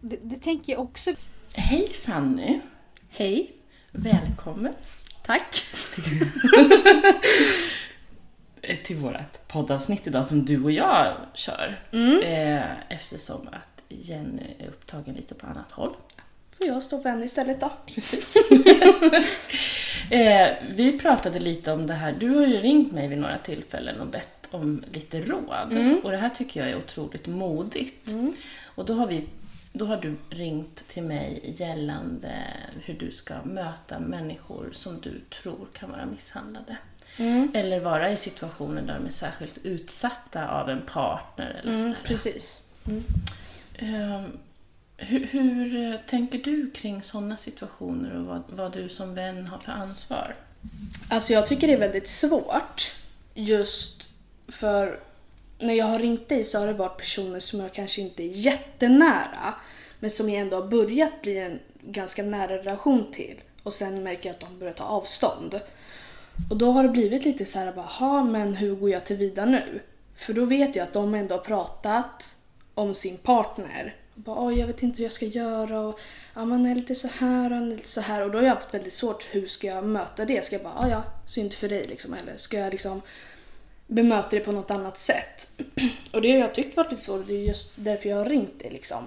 Det, det tänker jag också. Hej Fanny! Hej. Välkommen Tack. till vårt poddavsnitt idag som du och jag kör. Mm. Eh, eftersom att Jenny är upptagen lite på annat håll. Får jag stå för henne istället då? Precis. eh, vi pratade lite om det här. Du har ju ringt mig vid några tillfällen och bett om lite råd. Mm. Och det här tycker jag är otroligt modigt. Mm. Och då har, vi, då har du ringt till mig gällande hur du ska möta människor som du tror kan vara misshandlade. Mm. Eller vara i situationer där de är särskilt utsatta av en partner eller Mm, sådär. precis. Mm. Hur, hur eh, tänker du kring sådana situationer och vad, vad du som vän har för ansvar? Alltså jag tycker det är väldigt svårt. Just för när jag har ringt dig så har det varit personer som jag kanske inte är jättenära. Men som jag ändå har börjat bli en ganska nära relation till. Och sen märker jag att de börjar ta avstånd. Och då har det blivit lite så här, bara, men hur går jag till vida nu? För då vet jag att de ändå har pratat om sin partner. Bara, jag vet inte hur jag ska göra och ja, man är lite så här och lite så här. Och då har jag haft väldigt svårt, hur ska jag möta det? Ska jag bara, "Ja, ja, synd för dig liksom. Eller ska jag liksom bemöta det på något annat sätt? Och det har jag tyckt varit lite svårt och det är just därför jag har ringt dig liksom.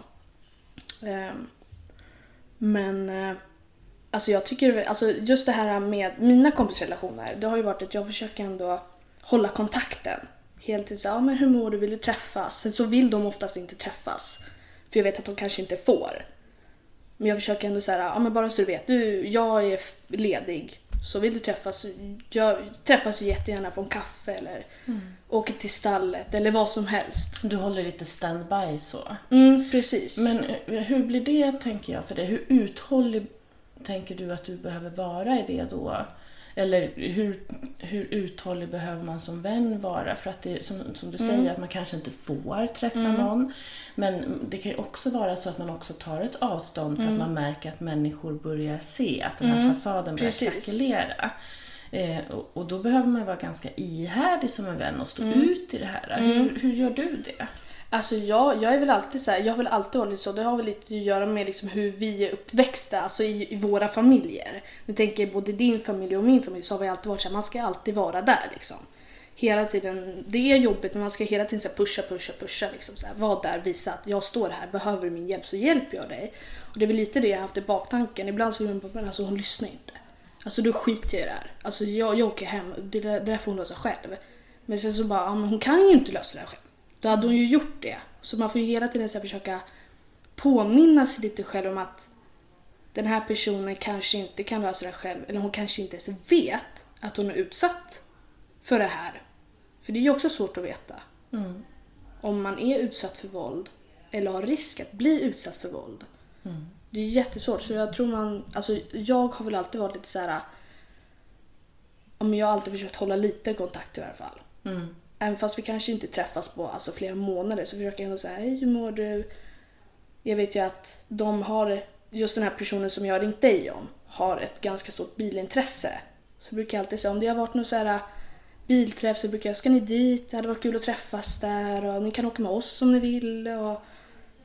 Ehm, men eh, alltså jag tycker, alltså just det här med mina kompisrelationer, det har ju varit att jag försöker ändå hålla kontakten. Helt tiden ja men hur mår du, vill du träffas? Sen så vill de oftast inte träffas. För jag vet att de kanske inte får. Men jag försöker ändå säga, ja men bara så du vet, du, jag är ledig. Så vill du träffas, jag träffas ju jättegärna på en kaffe eller åker till stallet eller vad som helst. Du håller lite standby så. Mm, precis. Men eh, hur blir det, tänker jag, för dig? Hur uthållig tänker du att du behöver vara i det då? Eller hur, hur uthållig behöver man som vän vara? För att det, som, som du säger, att man kanske inte får träffa någon. Men det kan ju också vara så att man också tar ett avstånd för att man märker att människor börjar se att den här fasaden börjar krackelera. Eh, och, och då behöver man vara ganska ihärdig som en vän och stå ut i det här. Hur, hur gör du det? Alltså jag, jag är väl alltid så här, jag har väl alltid varit så. Det har väl lite att göra med liksom hur vi är uppväxta, alltså i, i våra familjer. Nu tänker jag både din familj och min familj så har vi alltid varit så här, man ska alltid vara där liksom. Hela tiden, det är jobbigt men man ska hela tiden så här pusha, pusha, pusha liksom så här, var där, visa att jag står här, behöver du min hjälp så hjälper jag dig. Och det är väl lite det jag har haft i baktanken. Ibland så vill man bara, men alltså hon lyssnar inte. Alltså då skiter jag i det här. Alltså jag, jag åker hem, det det där får hon lösa själv. Men sen så bara, ja, men hon kan ju inte lösa det här själv. Då hade hon ju gjort det. Så man får ju hela tiden så försöka påminna sig lite själv om att den här personen kanske inte kan lösa det själv. Eller hon kanske inte ens vet att hon är utsatt för det här. För det är ju också svårt att veta. Mm. Om man är utsatt för våld eller har risk att bli utsatt för våld. Det är jättesvårt. Så jag tror man, alltså jag har väl alltid varit lite så här. Om jag har alltid försökt hålla lite kontakt i alla fall. Mm. Även fast vi kanske inte träffas på alltså, flera månader så försöker jag ändå säga hej hur mår du? Jag vet ju att de har, just den här personen som jag har ringt dig om, har ett ganska stort bilintresse. Så brukar jag alltid säga om det har varit någon så här bilträff så brukar jag, ska ni dit? Det hade varit kul att träffas där och ni kan åka med oss om ni vill och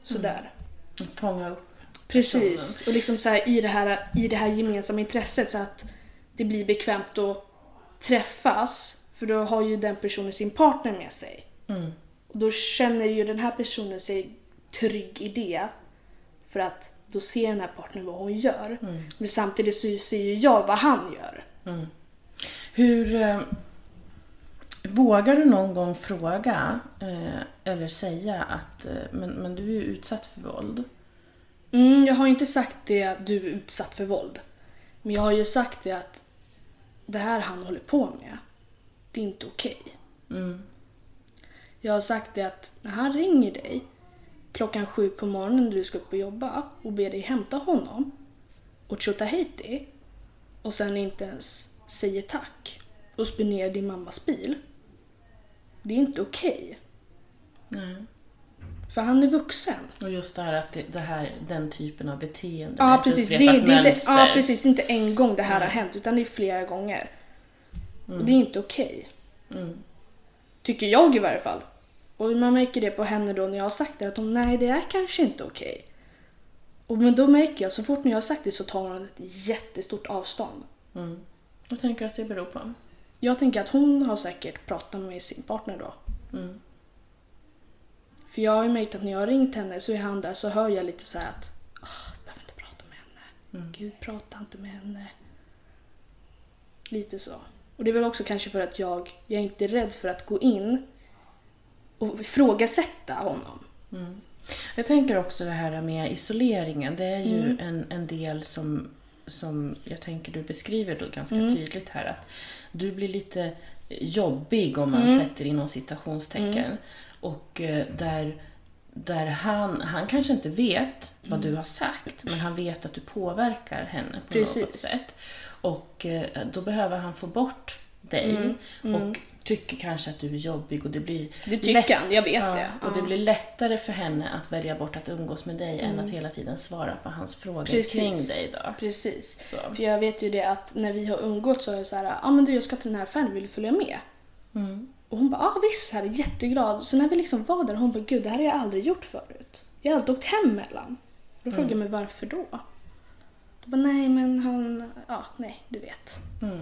sådär. Fånga upp Precis. Och liksom så här, i, det här, i det här gemensamma intresset så att det blir bekvämt att träffas. För då har ju den personen sin partner med sig. Mm. Och då känner ju den här personen sig trygg i det. För att då ser den här partnern vad hon gör. Men samtidigt så ser ju jag vad han gör. Hur... Eh, vågar du någon gång fråga eh, eller säga att eh, men, men du är ju utsatt för våld? Mm, jag har ju inte sagt det du är utsatt för våld. Men jag har ju sagt det att det här han håller på med, det är inte okej. Mm. Jag har sagt det att när han ringer dig klockan sju på morgonen när du ska upp och jobba och ber dig hämta honom och Tjotahejti och sen inte ens säger tack och spenderar din mammas bil. Det är inte okej. Nej. För han är vuxen. Och just det här att det, det här, den typen av beteende. Ja precis. Det, det, är inte, ja precis. Det är inte en gång det här Nej. har hänt utan det är flera gånger. Och det är inte okej. Mm. Tycker jag i varje fall. Och man märker det på henne då när jag har sagt det att hon nej det är kanske inte okej. Och men då märker jag så fort när jag har sagt det så tar hon ett jättestort avstånd. Mm. Vad tänker du att det beror på? Jag tänker att hon har säkert pratat med sin partner då. Mm. För jag har ju märkt att när jag har ringt henne så är han där så hör jag lite så här att "Åh, jag behöver inte prata med henne. Mm. Gud, prata inte med henne. Lite så. Och det är väl också kanske för att jag, jag är inte rädd för att gå in och ifrågasätta honom. Mm. Jag tänker också det här med isoleringen. Det är ju Mm. en, en del som, som jag tänker du beskriver då ganska Mm. tydligt här. Att du blir lite jobbig om man Mm. sätter inom citationstecken. Och eh, där, där han, han kanske inte vet vad Mm. du har sagt, men han vet att du påverkar henne på Precis. något sätt. Och eh, då behöver han få bort dig Mm. Mm. och tycker kanske att du är jobbig och det blir Det tycker lätt- han, jag vet Ja, det. och det Ja. blir lättare för henne att välja bort att umgås med dig än Mm. att hela tiden svara på hans frågor Precis. kring dig. Då. Precis. Så. För jag vet ju det att när vi har umgått så är jag så här, ja ah, men du jag ska till den här affären, vill du följa med? Mm. Och hon bara, ja ah, visst, här är jätteglad. Så när vi liksom var där, hon bara, gud det här har jag aldrig gjort förut. Jag har alltid åkt hem mellan. Då frågade jag mig varför då? Då bara, nej men han, ja nej du vet. Mm.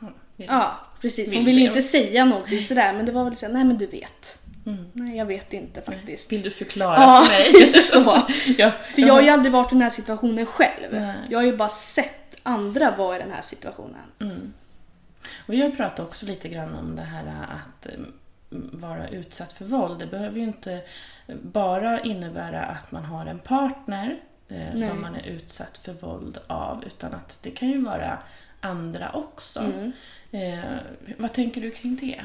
Ja, vill- Ja precis, hon Vill ville ju inte säga någonting sådär men det var väl såhär, nej men du vet. Mm. Nej jag vet inte faktiskt. Vill du förklara Ja, för mig? lite så. ja, För jag har ju aldrig varit i den här situationen själv. Nej. Jag har ju bara sett andra vara i den här situationen. Mm. Och har pratat också lite grann om det här att eh, vara utsatt för våld. Det behöver ju inte bara innebära att man har en partner eh, som man är utsatt för våld av, utan att det kan ju vara andra också. Mm. Eh, vad tänker du kring det?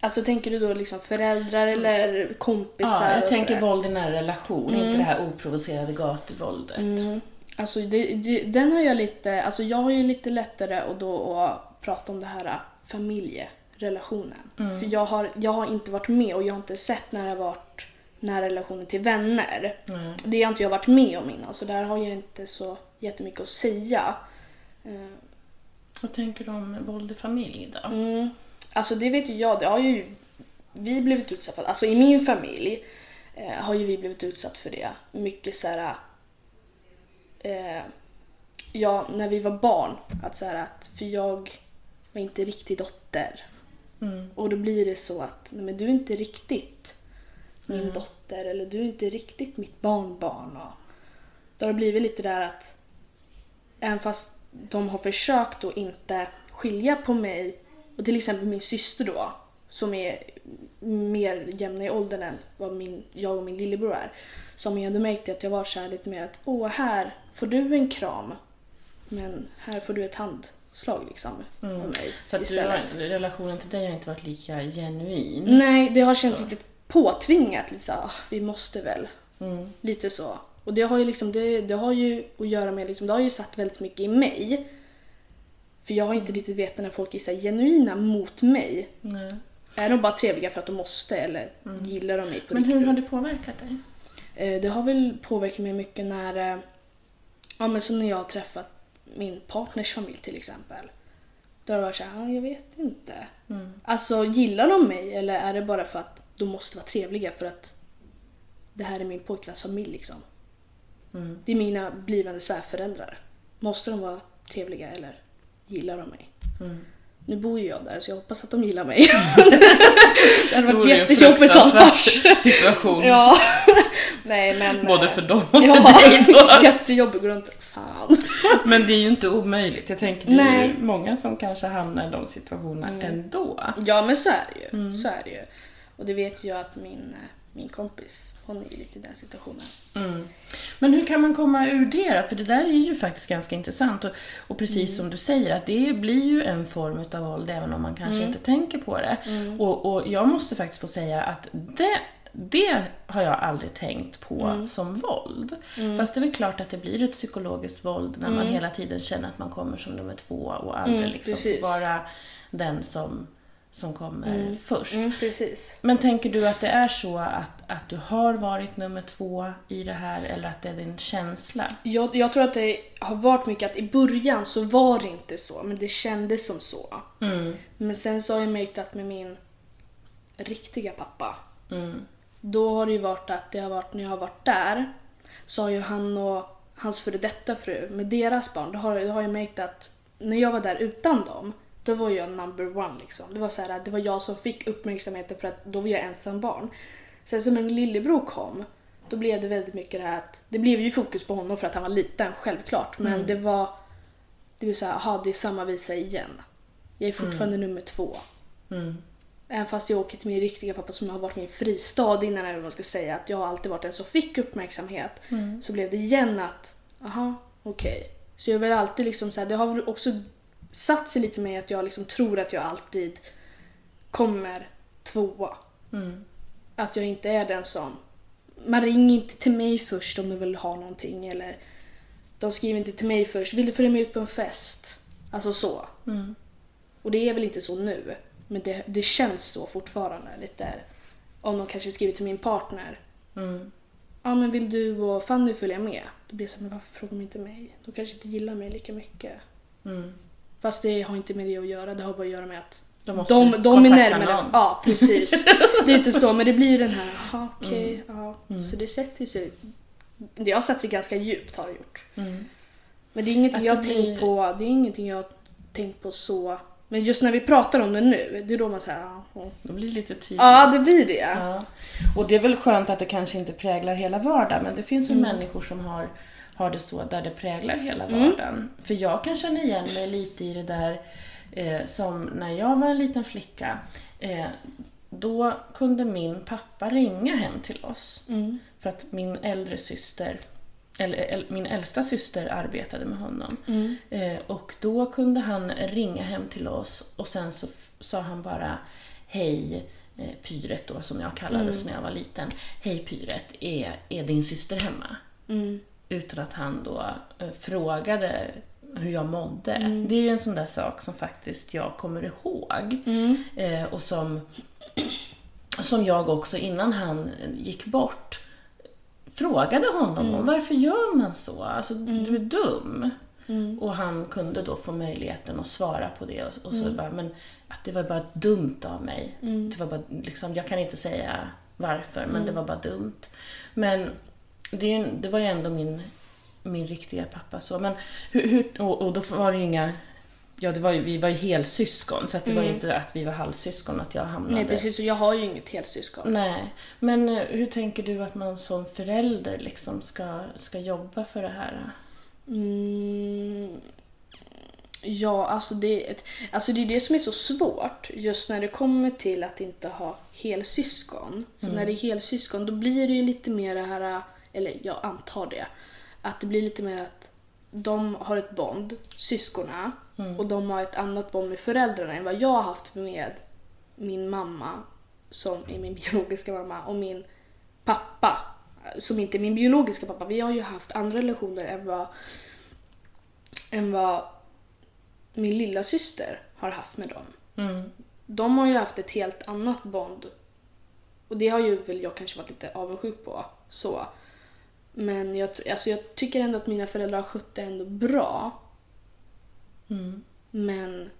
Alltså tänker du då liksom föräldrar eller kompisar? Ja, jag tänker våld i nära relation, Mm. inte det här oprovocerade gatuvåldet. Mm. Alltså det, det, den har jag lite, alltså jag har ju lite lättare att då att prata om det här familjerelationen. Mm. För jag har, jag har inte varit med och jag har inte sett när det har varit nära relationer till vänner. Mm. Det har inte jag varit med om innan så där har jag inte så jättemycket att säga. Eh, Vad tänker du om våld i familj då? Mm. Alltså det vet ju jag, det har ju vi blivit utsatta för. Alltså i min familj eh, har ju vi blivit utsatt för det. Mycket så här. Eh, ja, när vi var barn. Att så här, att, för jag var inte riktig dotter. Mm. Och då blir det så att nej, men du är inte riktigt min Mm. dotter eller du är inte riktigt mitt barnbarn. Och då har det blivit lite där att även fast de har försökt att inte skilja på mig och till exempel min syster då som är mer jämna i åldern än vad min, jag och min lillebror är man ju ändå märkt att jag var så här lite mer att åh här får du en kram men här får du ett handslag liksom Mm. mig Så att du har, relationen till dig har inte varit lika genuin? Nej, det har känts Så. lite påtvingat. Lite så, "Ah, vi måste väl. Mm. Lite så. Och det har ju, liksom, det, det har ju att göra med, liksom, det har ju satt väldigt mycket i mig. För jag har inte riktigt vetat när folk är så här, genuina mot mig. Nej. Är de bara trevliga för att de måste eller gillar de mig på Men riktigt? hur har det påverkat dig? Eh, Det har väl påverkat mig mycket när, eh, ja men som när jag har träffat min partners familj till exempel. Då har det varit såhär, ja, jag vet inte. Mm. Alltså gillar de mig eller är det bara för att de måste vara trevliga för att det här är min pojkväns familj liksom. Mm. Det är mina blivande svärföräldrar. Måste de vara trevliga eller gillar de mig? Mm. Nu bor ju jag där så jag hoppas att de gillar mig. det hade varit jättejobbigt annars. situation. Ja. Nej men... Både eh, för dem och för Ja, dig då. jättejobbigt att gå runt. Fan. Men det är ju inte omöjligt. Jag tänker det är Nej. ju många som kanske hamnar i de situationerna Mm. ändå. Ja men så är det ju. Mm. Så är det ju. Och det vet jag att min, eh, min kompis, hon är lite i den situationen. Mm. Men hur kan man komma ur det då? För det där är ju faktiskt ganska intressant. Och, och precis Mm. som du säger, att det blir ju en form av våld även om man kanske Mm. inte tänker på det. Mm. Och, och jag måste faktiskt få säga att det, det har jag aldrig tänkt på Mm. som våld. Mm. Fast det är väl klart att det blir ett psykologiskt våld när man Mm. hela tiden känner att man kommer som nummer två och aldrig Mm, liksom vara den som, som kommer Mm. först. Mm, precis. Men tänker du att det är så att, att du har varit nummer två i det här eller att det är din känsla? Jag, jag tror att det har varit mycket att i början så var det inte så, men det kändes som så. Mm. Men sen så har jag märkt att med min riktiga pappa, Mm. då har det ju varit att det har varit när jag har varit där, så har ju han och hans före detta fru, med deras barn, då har, då har jag märkt att när jag var där utan dem, då var jag number one liksom. Det var så här, att det var jag som fick uppmärksamheten för att då var jag ensam barn. Sen som min lillebror kom, då blev det väldigt mycket det här att, det blev ju fokus på honom för att han var liten, självklart. Men det var, det vill säga, aha, det är samma visa igen. Jag är fortfarande nummer två. Mm. Även fast jag åker till min riktiga pappa som har varit min fristad innan, eller vad man ska säga, att jag har alltid varit den som fick uppmärksamhet. Så blev det igen att, aha, okej. Så jag vill alltid liksom så här, det har väl också satt sig lite med att jag liksom tror att jag alltid kommer tvåa. Mm. Att jag inte är den som, man ringer inte till mig först om de vill ha någonting eller de skriver inte till mig först, vill du följa med ut på en fest? Alltså så. Mm. Och det är väl inte så nu, men det, det känns så fortfarande. Lite om de kanske skriver till min partner. Mm. Ja men vill du och Fanny följa med? Då blir det så, men varför frågar de inte mig? De kanske inte gillar mig lika mycket. Mm. Fast det har inte med det att göra, det har bara att göra med att Då måste de, de är närmare. någon. Ja, precis. Lite så, men det blir ju den här, jaha okej, Mm. ja. Så det sätter sig, det har satt sig ganska djupt har det gjort. Mm. Men det är ingenting Att jag har blir- tänkt på, det är ingenting jag har tänkt på så. Men just när vi pratar om det nu, det är då man säger ja. Då blir det lite tydligt. ja det blir det. Ja. Och det är väl skönt att det kanske inte präglar hela vardagen, men det finns ju Mm. människor som har, har det så där det präglar hela vardagen. För jag kan känna igen mig lite i det där eh, som när jag var en liten flicka. Eh, då kunde min pappa ringa hem till oss. Mm. För att min äldre syster, eller äl- min äldsta syster arbetade med honom. Mm. Eh, och då kunde han ringa hem till oss och sen så sa han bara Hej eh, Pyret då som jag kallades när jag var liten. Hej Pyret, är, är din syster hemma? Mm. Utan att han då eh, frågade hur jag mådde. Det är ju en sån där sak som faktiskt jag kommer ihåg. Mm. Eh, och som, som jag också innan han gick bort frågade honom om. Varför gör man så? Alltså, du är dum. Och han kunde då få möjligheten att svara på det. Och, och så bara, men att det var bara dumt av mig. Det var bara, liksom, jag kan inte säga varför, men det var bara dumt. Men det, ju- det var ju ändå min, min riktiga pappa. Så. Men hur, hur, och, och då var det ju inga... Ja, det var ju, vi var ju helsyskon, så det var ju inte att vi var halvsyskon att jag hamnade... Nej precis, och jag har ju inget helsyskon. Nej, men eh, hur tänker du att man som förälder liksom ska, ska jobba för det här? Mm. Ja, alltså det, är ett, alltså det är det som är så svårt just när det kommer till att inte ha helsyskon. För när det är helsyskon då blir det ju lite mer det här, eller jag antar det, att det blir lite mer att de har ett bond, syskonen, och de har ett annat bond med föräldrarna än vad jag har haft med min mamma, som är min biologiska mamma, och min pappa, som inte är min biologiska pappa. Vi har ju haft andra relationer än vad, än vad min lilla syster har haft med dem. Mm. De har ju haft ett helt annat bond. Och det har ju väl jag kanske varit lite avundsjuk på. Så. Men jag, alltså jag tycker ändå att mina föräldrar har skött det ändå bra. Mm. Men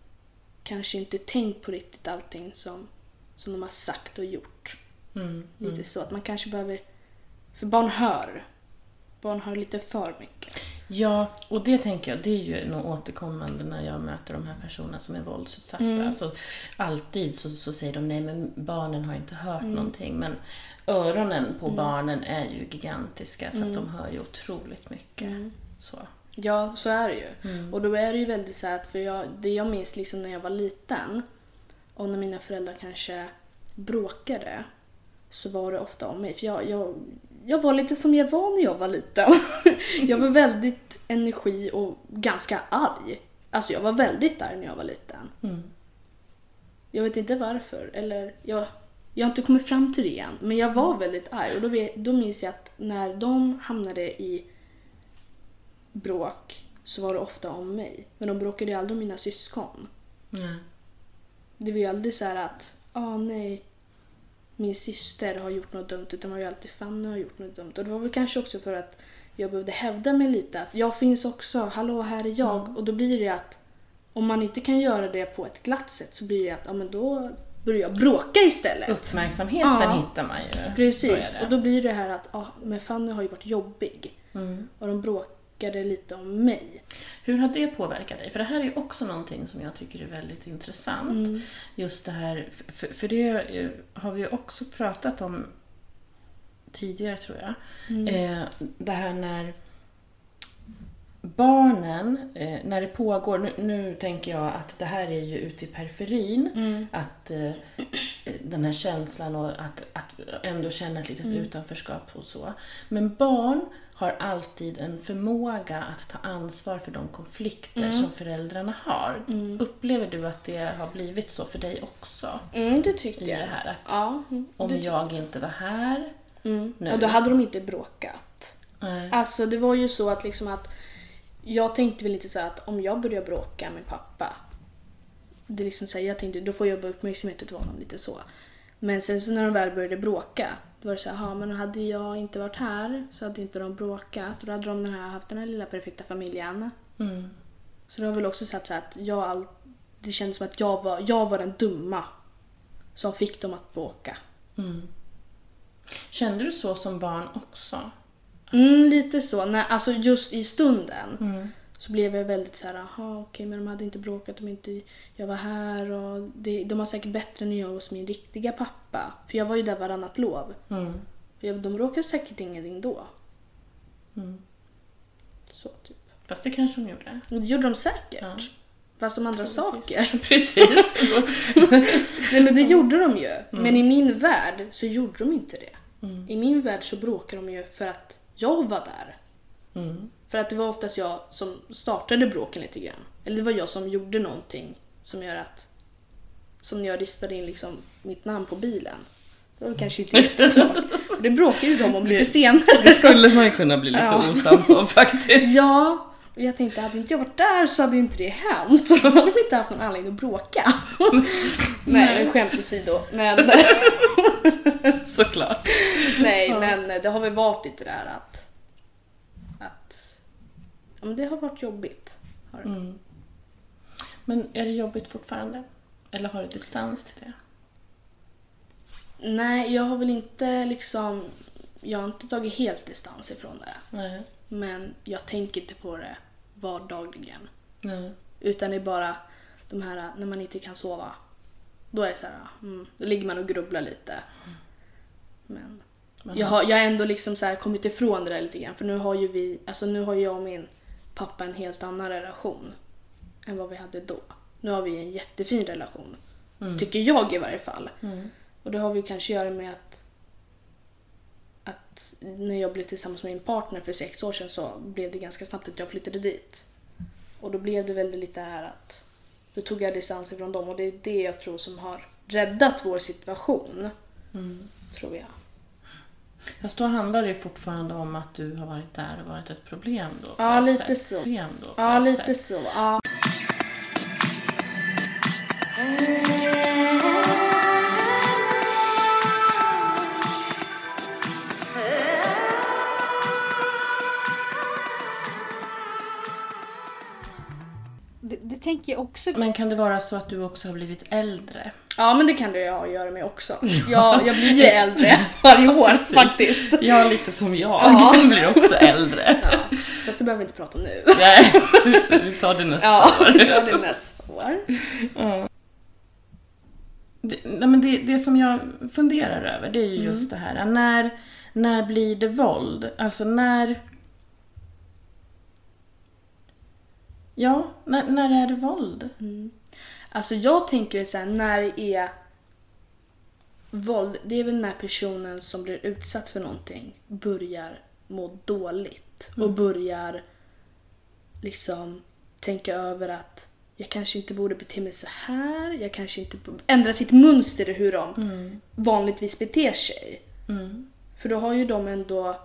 kanske inte tänkt på riktigt allting som, som de har sagt och gjort. Mm. Lite så att man kanske behöver... För barn hör. Barn hör lite för mycket. Ja, och det tänker jag, det är ju nog återkommande när jag möter de här personerna som är våldsutsatta. Alltså, alltid så, så säger de nej men barnen har inte hört någonting. Men öronen på barnen är ju gigantiska så att de hör ju otroligt mycket. Så. Ja, så är det ju. Och då är det ju väldigt så att, för jag, det jag minns liksom när jag var liten och när mina föräldrar kanske bråkade så var det ofta om mig. För jag, jag, jag var lite som jag var när jag var liten. jag var väldigt energi och ganska arg. Alltså jag var väldigt arg när jag var liten. Mm. Jag vet inte varför. Eller jag, jag har inte kommit fram till det än. Men jag var väldigt arg. Och då, vet, då minns jag att när de hamnade i bråk så var det ofta om mig. Men de bråkade ju aldrig om mina syskon. Ja. Det var ju aldrig så här att, ah nej, min syster har gjort något dumt utan det var ju alltid Fanny har gjort något dumt. Och det var väl kanske också för att jag behövde hävda mig lite att jag finns också, hallå här är jag. Och då blir det att om man inte kan göra det på ett glatt sätt så blir det att ja, men då börjar jag bråka istället. Uppmärksamheten Ja. hittar man ju. Precis, och då blir det här att ja, men Fanny har ju varit jobbig. Mm. Och de bråkade lite om mig. Hur har det påverkat dig? För det här är också någonting som jag tycker är väldigt intressant. Mm. Just det här, för, för det eh, har vi ju också pratat om tidigare tror jag. Mm. Eh, det här när barnen, eh, när det pågår, nu, nu tänker jag att det här är ju ute i periferin, Mm. att eh, den här känslan och att, att ändå känna ett litet Mm. utanförskap och så. Men barn har alltid en förmåga att ta ansvar för de konflikter Mm. som föräldrarna har. Upplever du att det har blivit så för dig också? Mm, det tyckte I det jag. här att Ja, mm, om jag inte var här, mm. nu. Och då hade de inte bråkat. nej. Alltså det var ju så att liksom att jag tänkte väl inte så att om jag börjar bråka med pappa. Det är liksom så här, jag tänkte då får jag bara uppmärksamhet utav honom lite så. Men sen så när de väl började bråka då var det så här, "Ja, men hade jag inte varit här så hade inte de bråkat och då hade de den här, haft den här lilla perfekta familjen. Mm. Så det var väl också så att, så att jag all, det kändes som att jag var, jag var den dumma som fick dem att bråka. Mm. Kände du så som barn också? Mm, lite så. När, alltså just i stunden Mm. Så blev jag väldigt så här, aha okej men de hade inte bråkat om inte jag var här och det, de har säkert bättre än jag hos min riktiga pappa. För jag var ju där varannat lov. Mm. Jag, de bråkade säkert ingenting då. Mm. Så typ. Fast det kanske de gjorde. Och det gjorde de säkert. Ja. Fast om andra saker. Precis. Nej men det gjorde de ju. Men i min värld så gjorde de inte det. Mm. I min värld så bråkade de ju för att jag var där. Mm. För att det var oftast jag som startade bråken lite grann. Eller det var jag som gjorde någonting som gör att... Som när jag ristade in liksom mitt namn på bilen. Det var kanske inte jättesvårt. Det bråkade ju de om lite Det- senare. Det skulle man ju kunna bli lite Ja. osams om faktiskt. Ja, och jag tänkte hade inte jag varit där så hade ju inte det hänt. Då hade de inte haft någon anledning att bråka. Nej, skämt åsido. Men, Såklart. nej, men det har väl varit lite där att ja, men det har varit jobbigt. Har det. Mm. Men är det jobbigt fortfarande? Eller har du distans till det? Nej, jag har väl inte liksom... Jag har inte tagit helt distans ifrån det. Nej. Men jag tänker inte på det vardagligen. Nej. Utan det är bara de här när man inte kan sova. Då är det så här, mm, då ligger man och grubblar lite. Men jag har, jag har ändå liksom så här kommit ifrån det där lite grann. För nu har ju vi, alltså nu har jag och min pappa en helt annan relation än vad vi hade då. Nu har vi en jättefin relation. Mm. Tycker jag i varje fall. Mm. Och det har vi kanske att göra med att, att när jag blev tillsammans med min partner för sex år sedan så blev det ganska snabbt att jag flyttade dit. Och då blev det väl lite här att då tog jag distans ifrån dem och det är det jag tror som har räddat vår situation. Mm. Tror jag. Fast då handlar det fortfarande om att du har varit där och varit ett problem då. Ja, lite sätt. så. Problem då, Ja, lite sätt. så. Ja. Det, det tänker jag också. Men kan det vara så att du också har blivit äldre? Ja, men det kan det ha att göra med också. Jag, jag blir ju äldre varje år faktiskt. Ja, lite som jag. Ja. Du blir också äldre. Ja, fast det behöver vi inte prata om nu. Nej, vi tar det nästa Ja, år. vi tar det nästa år. Det, nej, men det, det som jag funderar över det är ju just det här, när, när blir det våld? Alltså när... Ja, när, när är det våld? Alltså jag tänker så här, när det är våld, det är väl när personen som blir utsatt för någonting börjar må dåligt och börjar liksom tänka över att jag kanske inte borde bete mig så här, jag kanske inte borde ändra sitt mönster i hur de vanligtvis beter sig. Mm. För då har ju de ändå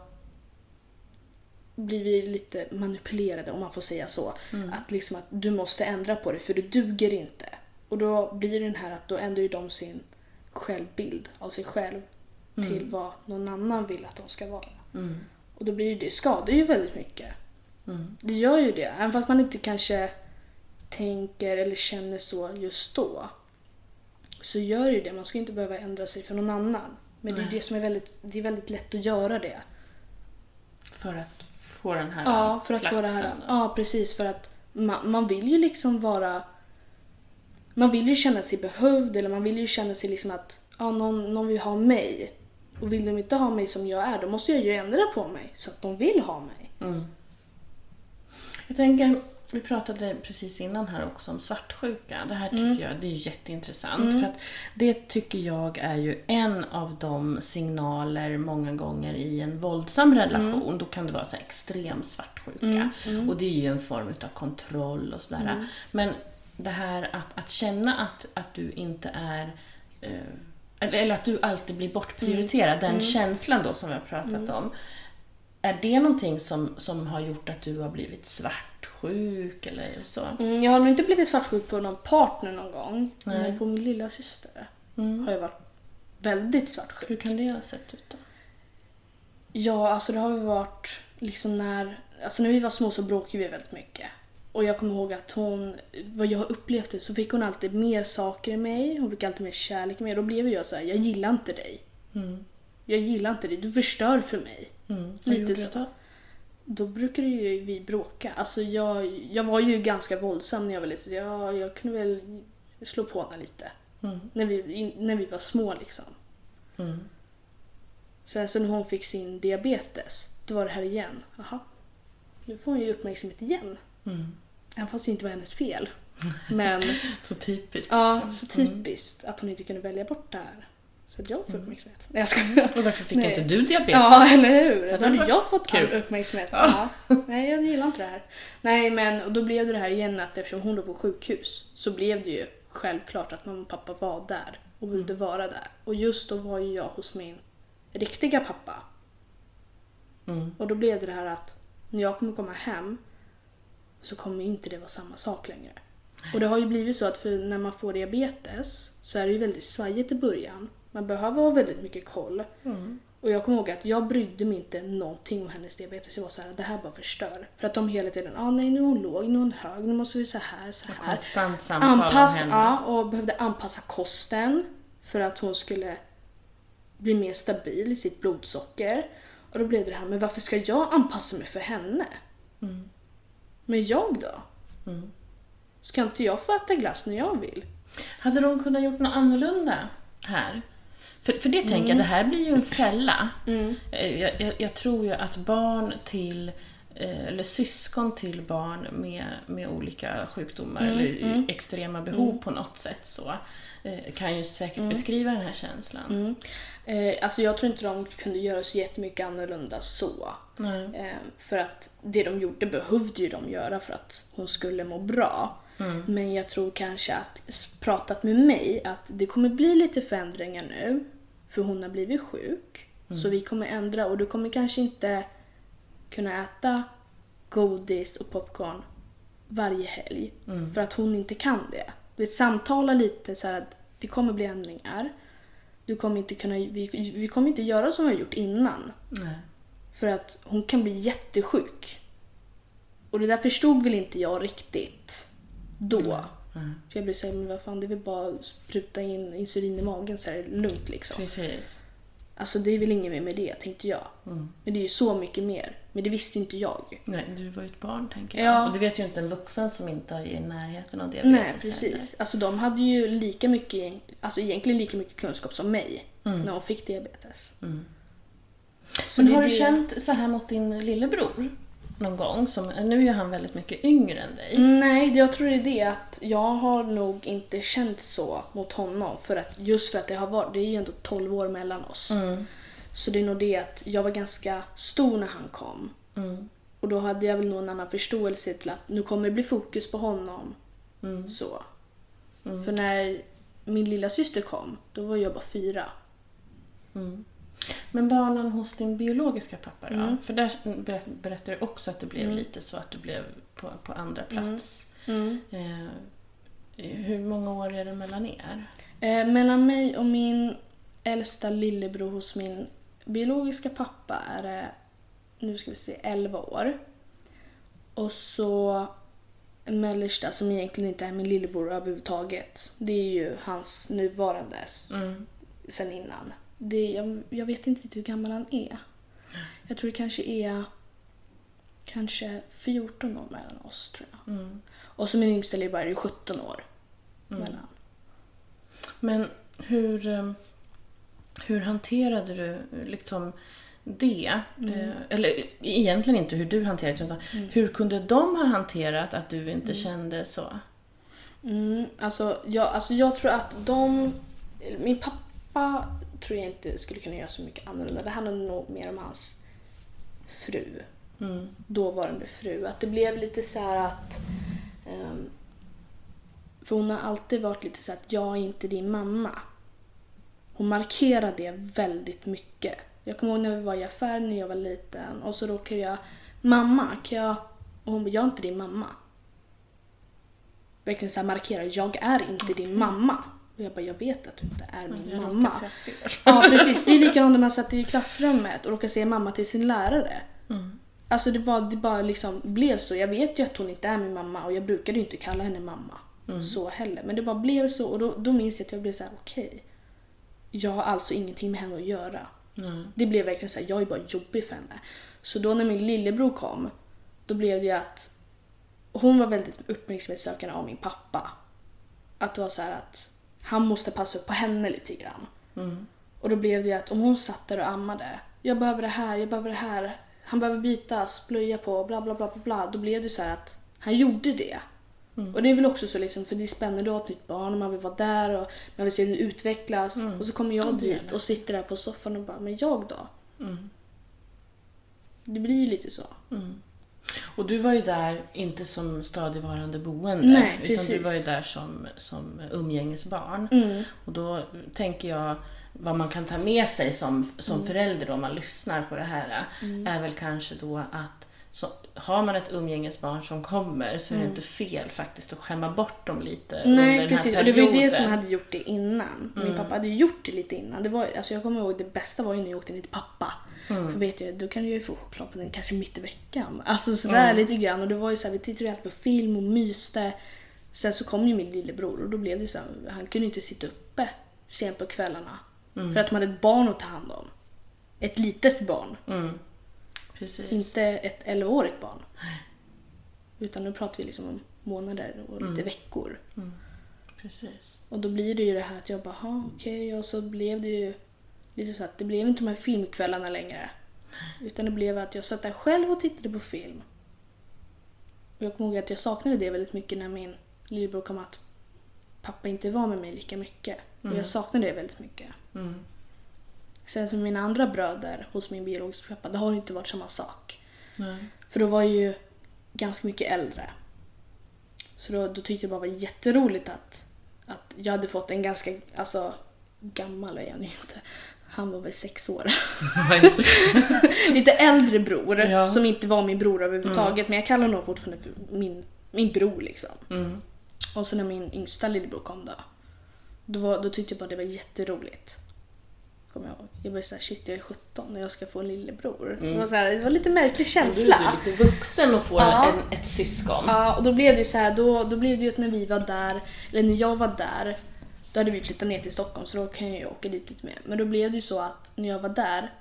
blivit lite manipulerade om man får säga så. Att liksom att du måste ändra på det för det duger inte. Och då blir det den här att då ändrar ju de sin självbild av sig själv Mm. till vad någon annan vill att de ska vara. Mm. Och då blir ju det skadar ju väldigt mycket. Mm. Det gör ju det. Även fast man inte kanske tänker eller känner så just då. Så gör ju det. Man ska inte behöva ändra sig för någon annan. Men det är det som är väldigt, det är väldigt lätt att göra det. För att få den här Ja, för att få det här. Ja, precis. För att man, man vill ju liksom vara... Man vill ju känna sig behövd eller man vill ju känna sig liksom att ja, någon, någon vill ha mig. Och vill de inte ha mig som jag är, då måste jag ju ändra på mig så att de vill ha mig. Mm. Jag tänker, vi pratade precis innan här också om svartsjuka. Det här tycker Mm. jag det är jätteintressant. För att det tycker jag är ju en av de signaler många gånger i en våldsam relation. Mm. Då kan det vara så extrem svartsjuka. Och det är ju en form av kontroll och sådär. Mm. Men det här att, att känna att, att du inte är eh, eller att du alltid blir bortprioriterad, Mm. den känslan då som vi har pratat om. Är det någonting som, som har gjort att du har blivit svartsjuk eller så? Mm, jag har nog inte blivit svartsjuk på någon partner någon gång. Nej. Men på min lilla syster Mm. har jag varit väldigt svartsjuk. Hur kan det ha sett ut då? Ja, alltså det har ju varit liksom när... Alltså när vi var små så bråkade vi väldigt mycket. Och jag kommer ihåg att hon, vad jag upplevde, så fick hon alltid mer saker i mig. Hon fick alltid mer kärlek i mig. Då blev jag så här, jag gillar inte dig. Mm. Jag gillar inte dig, du förstör för mig. Mm. Lite så. då? Då brukade ju vi bråka. Alltså jag, jag var ju ganska våldsam när jag var liten. Jag, jag kunde väl slå på henne lite. Mm. När vi, när vi var små liksom. Mm. Sen så när hon fick sin diabetes, då var det här igen. Jaha, nu får hon ju uppmärksamhet igen. Mm. Även fast det inte var hennes fel. Men Så typiskt. ja, liksom. så typiskt att hon inte kunde välja bort det här. Så att jag får uppmärksamhet. Nej jag skojar. Och varför fick Nej. inte du diabetes? Ja, eller hur? Då hade jag fått all uppmärksamhet. Ja. Nej, jag gillar inte det här. Nej, men och då blev det det här igen att eftersom hon låg på sjukhus så blev det ju självklart att mamma och pappa var där och ville vara där. Och just då var ju jag hos min riktiga pappa. Mm. Och då blev det det här att när jag kommer komma hem så kommer inte det vara samma sak längre. Och det har ju blivit så att för när man får diabetes så är det ju väldigt svajigt i början. Man behöver ha väldigt mycket koll. Mm. Och jag kommer ihåg att jag brydde mig inte någonting om hennes diabetes. Jag var så här, det här bara förstör. För att de hela tiden, ah, nej nu är hon låg, nu är hon hög, nu måste vi så här, så här. Konstant samtal om Anpassa, henne. ja, och behövde anpassa kosten för att hon skulle bli mer stabil i sitt blodsocker. Och då blev det det här, men varför ska jag anpassa mig för henne? Mm. Men jag då? Mm. Ska inte jag få äta glass när jag vill? Hade de kunnat gjort något annorlunda här? För, för det tänker jag, det här blir ju en fälla. Eh, Jag, jag, jag tror ju att barn till, eh, eller syskon till barn med, med olika sjukdomar eller extrema behov på något sätt så, eh, kan ju säkert beskriva den här känslan. Mm. Eh, alltså jag tror inte de kunde göra så jättemycket annorlunda så. Eh, för att det de gjorde behövde ju de göra för att hon skulle må bra. Men jag tror kanske att, pratat med mig, att det kommer bli lite förändringar nu. För hon har blivit sjuk. Så vi kommer ändra och du kommer kanske inte kunna äta godis och popcorn varje helg. För att hon inte kan det. Vi samtalar lite så att det kommer bli ändringar. Du kommer inte kunna, vi, vi kommer inte göra som vi har gjort innan. Nej. För att hon kan bli jättesjuk. Och det där förstod väl inte jag riktigt då. Mm. För jag blev såhär, men vad fan det är väl bara att spruta in insulin i magen så är det lugnt liksom. Precis. Alltså det är väl inget mer med det tänkte jag. Mm. Men det är ju så mycket mer. Men det visste inte jag. Nej, du var ju ett barn tänker jag. Ja. Och det vet ju inte en vuxen som inte är i närheten av diabetes Nej precis. Alltså de hade ju lika mycket, alltså egentligen lika mycket kunskap som mig när hon fick diabetes. Mm. Men det har du känt så här mot din lillebror någon gång? Som, nu är han väldigt mycket yngre än dig. Nej, jag tror det är det att jag har nog inte känt så mot honom. För att, just för att det har varit, det är ju ändå 12 år mellan oss. Mm. Så det är nog det att jag var ganska stor när han kom. Mm. Och då hade jag väl nog en annan förståelse till att nu kommer det bli fokus på honom. Mm. Så. För när min lilla syster kom, då var jag bara fyra. Mm. Men barnen hos din biologiska pappa då? Mm. För där berätt, berättar du också att det blev lite så att du blev på, på andra plats. Mm. Eh, hur många år är det mellan er? Eh, mellan mig och min äldsta lillebror hos min biologiska pappa är det, nu ska vi se, 11 år. Och så mellersta som egentligen inte är min lillebror överhuvudtaget. Det är ju hans nuvarande Mm. sen innan. Det, jag, jag vet inte riktigt hur gammal han är. Jag tror det kanske är kanske 14 år mellan oss tror jag. Mm. Och så min yngsta lillebror är ju 17 år mellan. Men hur, eh, hur hanterade du liksom det? Eh, Eller egentligen inte hur du hanterade det, utan hur kunde de ha hanterat att du inte kände så? Mm, alltså, jag, alltså jag tror att de... Min pappa tror jag inte skulle kunna göra så mycket annorlunda. Det handlar nog mer om hans fru. Mm. Dåvarande fru. Att det blev lite så här att... ehm, för hon har alltid varit lite så att jag är inte din mamma. Hon markerade det väldigt mycket. Jag kommer ihåg när vi var i affären när jag var liten och så råkade jag Mamma, kan jag... Och hon bara, jag är inte din mamma. Verkligen så här markera, jag är inte din mamma. Och jag bara, jag vet att du inte är min Jag mamma. Ja precis, det är likadant när man satt i klassrummet och råkade säga mamma till sin lärare. Mm. Alltså det bara, det bara liksom blev så. Jag vet ju att hon inte är min mamma och jag brukade ju inte kalla henne mamma. Så heller. Men det bara blev så och då, då minns jag att jag blev så här: okej. Jag har alltså ingenting med henne att göra. Mm. Det blev verkligen så här, jag är bara jobbig för henne. Så då när min lillebror kom, då blev det att hon var väldigt uppmärksamhetssökande av min pappa. Att det var så här att han måste passa upp på henne lite grann. Mm. Och då blev det att om hon satt där och ammade, jag behöver det här, jag behöver det här, han behöver bytas, blöja på, bla bla bla bla bla. Då blev det så här att han gjorde det. Och det är väl också så liksom, för det är spännande att ha ett nytt barn och man vill vara där och man vill se den utvecklas. Och så kommer jag dit och sitter där på soffan och bara, men jag då? Mm. Det blir ju lite så. Mm. Och du var ju där inte som stadigvarande boende, Nej, utan precis. du var ju där som, som umgängesbarn. Mm. Och då tänker jag vad man kan ta med sig som, som Mm. förälder om man lyssnar på det här, är väl kanske då att så, har man ett umgängesbarn som kommer så är det inte fel faktiskt att skämma bort dem lite Mm. Nej precis, här och det var ju det perioden. som hade gjort det innan. Min pappa hade ju gjort det lite innan. Det var, alltså jag kommer ihåg det bästa var ju när jag åkte ner till pappa. För vet jag, då kan du ju få choklad på den kanske mitt i veckan. Alltså sådär lite grann. Och det var ju såhär, vi tittade ju alltid på film och myste. Sen så kom ju min lillebror och då blev det så här, han kunde inte sitta uppe sent på kvällarna. För att de hade ett barn att ta hand om. Ett litet barn. Mm. Precis. Inte ett 11-årigt barn. Utan nu pratar vi liksom om månader och lite veckor. Precis. Och då blir det ju det här att jag bara, "Ha, okej. Och så blev det ju lite så att det blev inte de här filmkvällarna längre. Utan det blev att jag satt där själv och tittade på film. Och jag kommer ihåg att jag saknade det väldigt mycket när min lillebror kom att pappa inte var med mig lika mycket. Och jag saknade det väldigt mycket. Mm. Sen som mina andra bröder hos min biologiska pappa, det har inte varit samma sak. Nej. För då var jag ju ganska mycket äldre. Så då, då tyckte jag bara det var jätteroligt att, att jag hade fått en ganska, alltså gammal är ju inte. Han var väl sex år. Lite äldre bror Ja. som inte var min bror överhuvudtaget. Men jag kallar honom fortfarande för min, min bror liksom. Mm. Och så när min yngsta lillebror kom då. Då, var, då tyckte jag bara det var jätteroligt. Kommer jag ihåg. Jag var såhär, shit jag är 17 och jag ska få en lillebror. Det, var här, det var lite märklig känsla. Du är lite vuxen och får Ja. en, ett syskon. Ja, och då blev det ju så här, då, då blev det ju att när vi var där, eller när jag var där, då hade vi flyttat ner till Stockholm så då kan jag ju åka dit lite mer. Men då blev det ju så att när jag var där,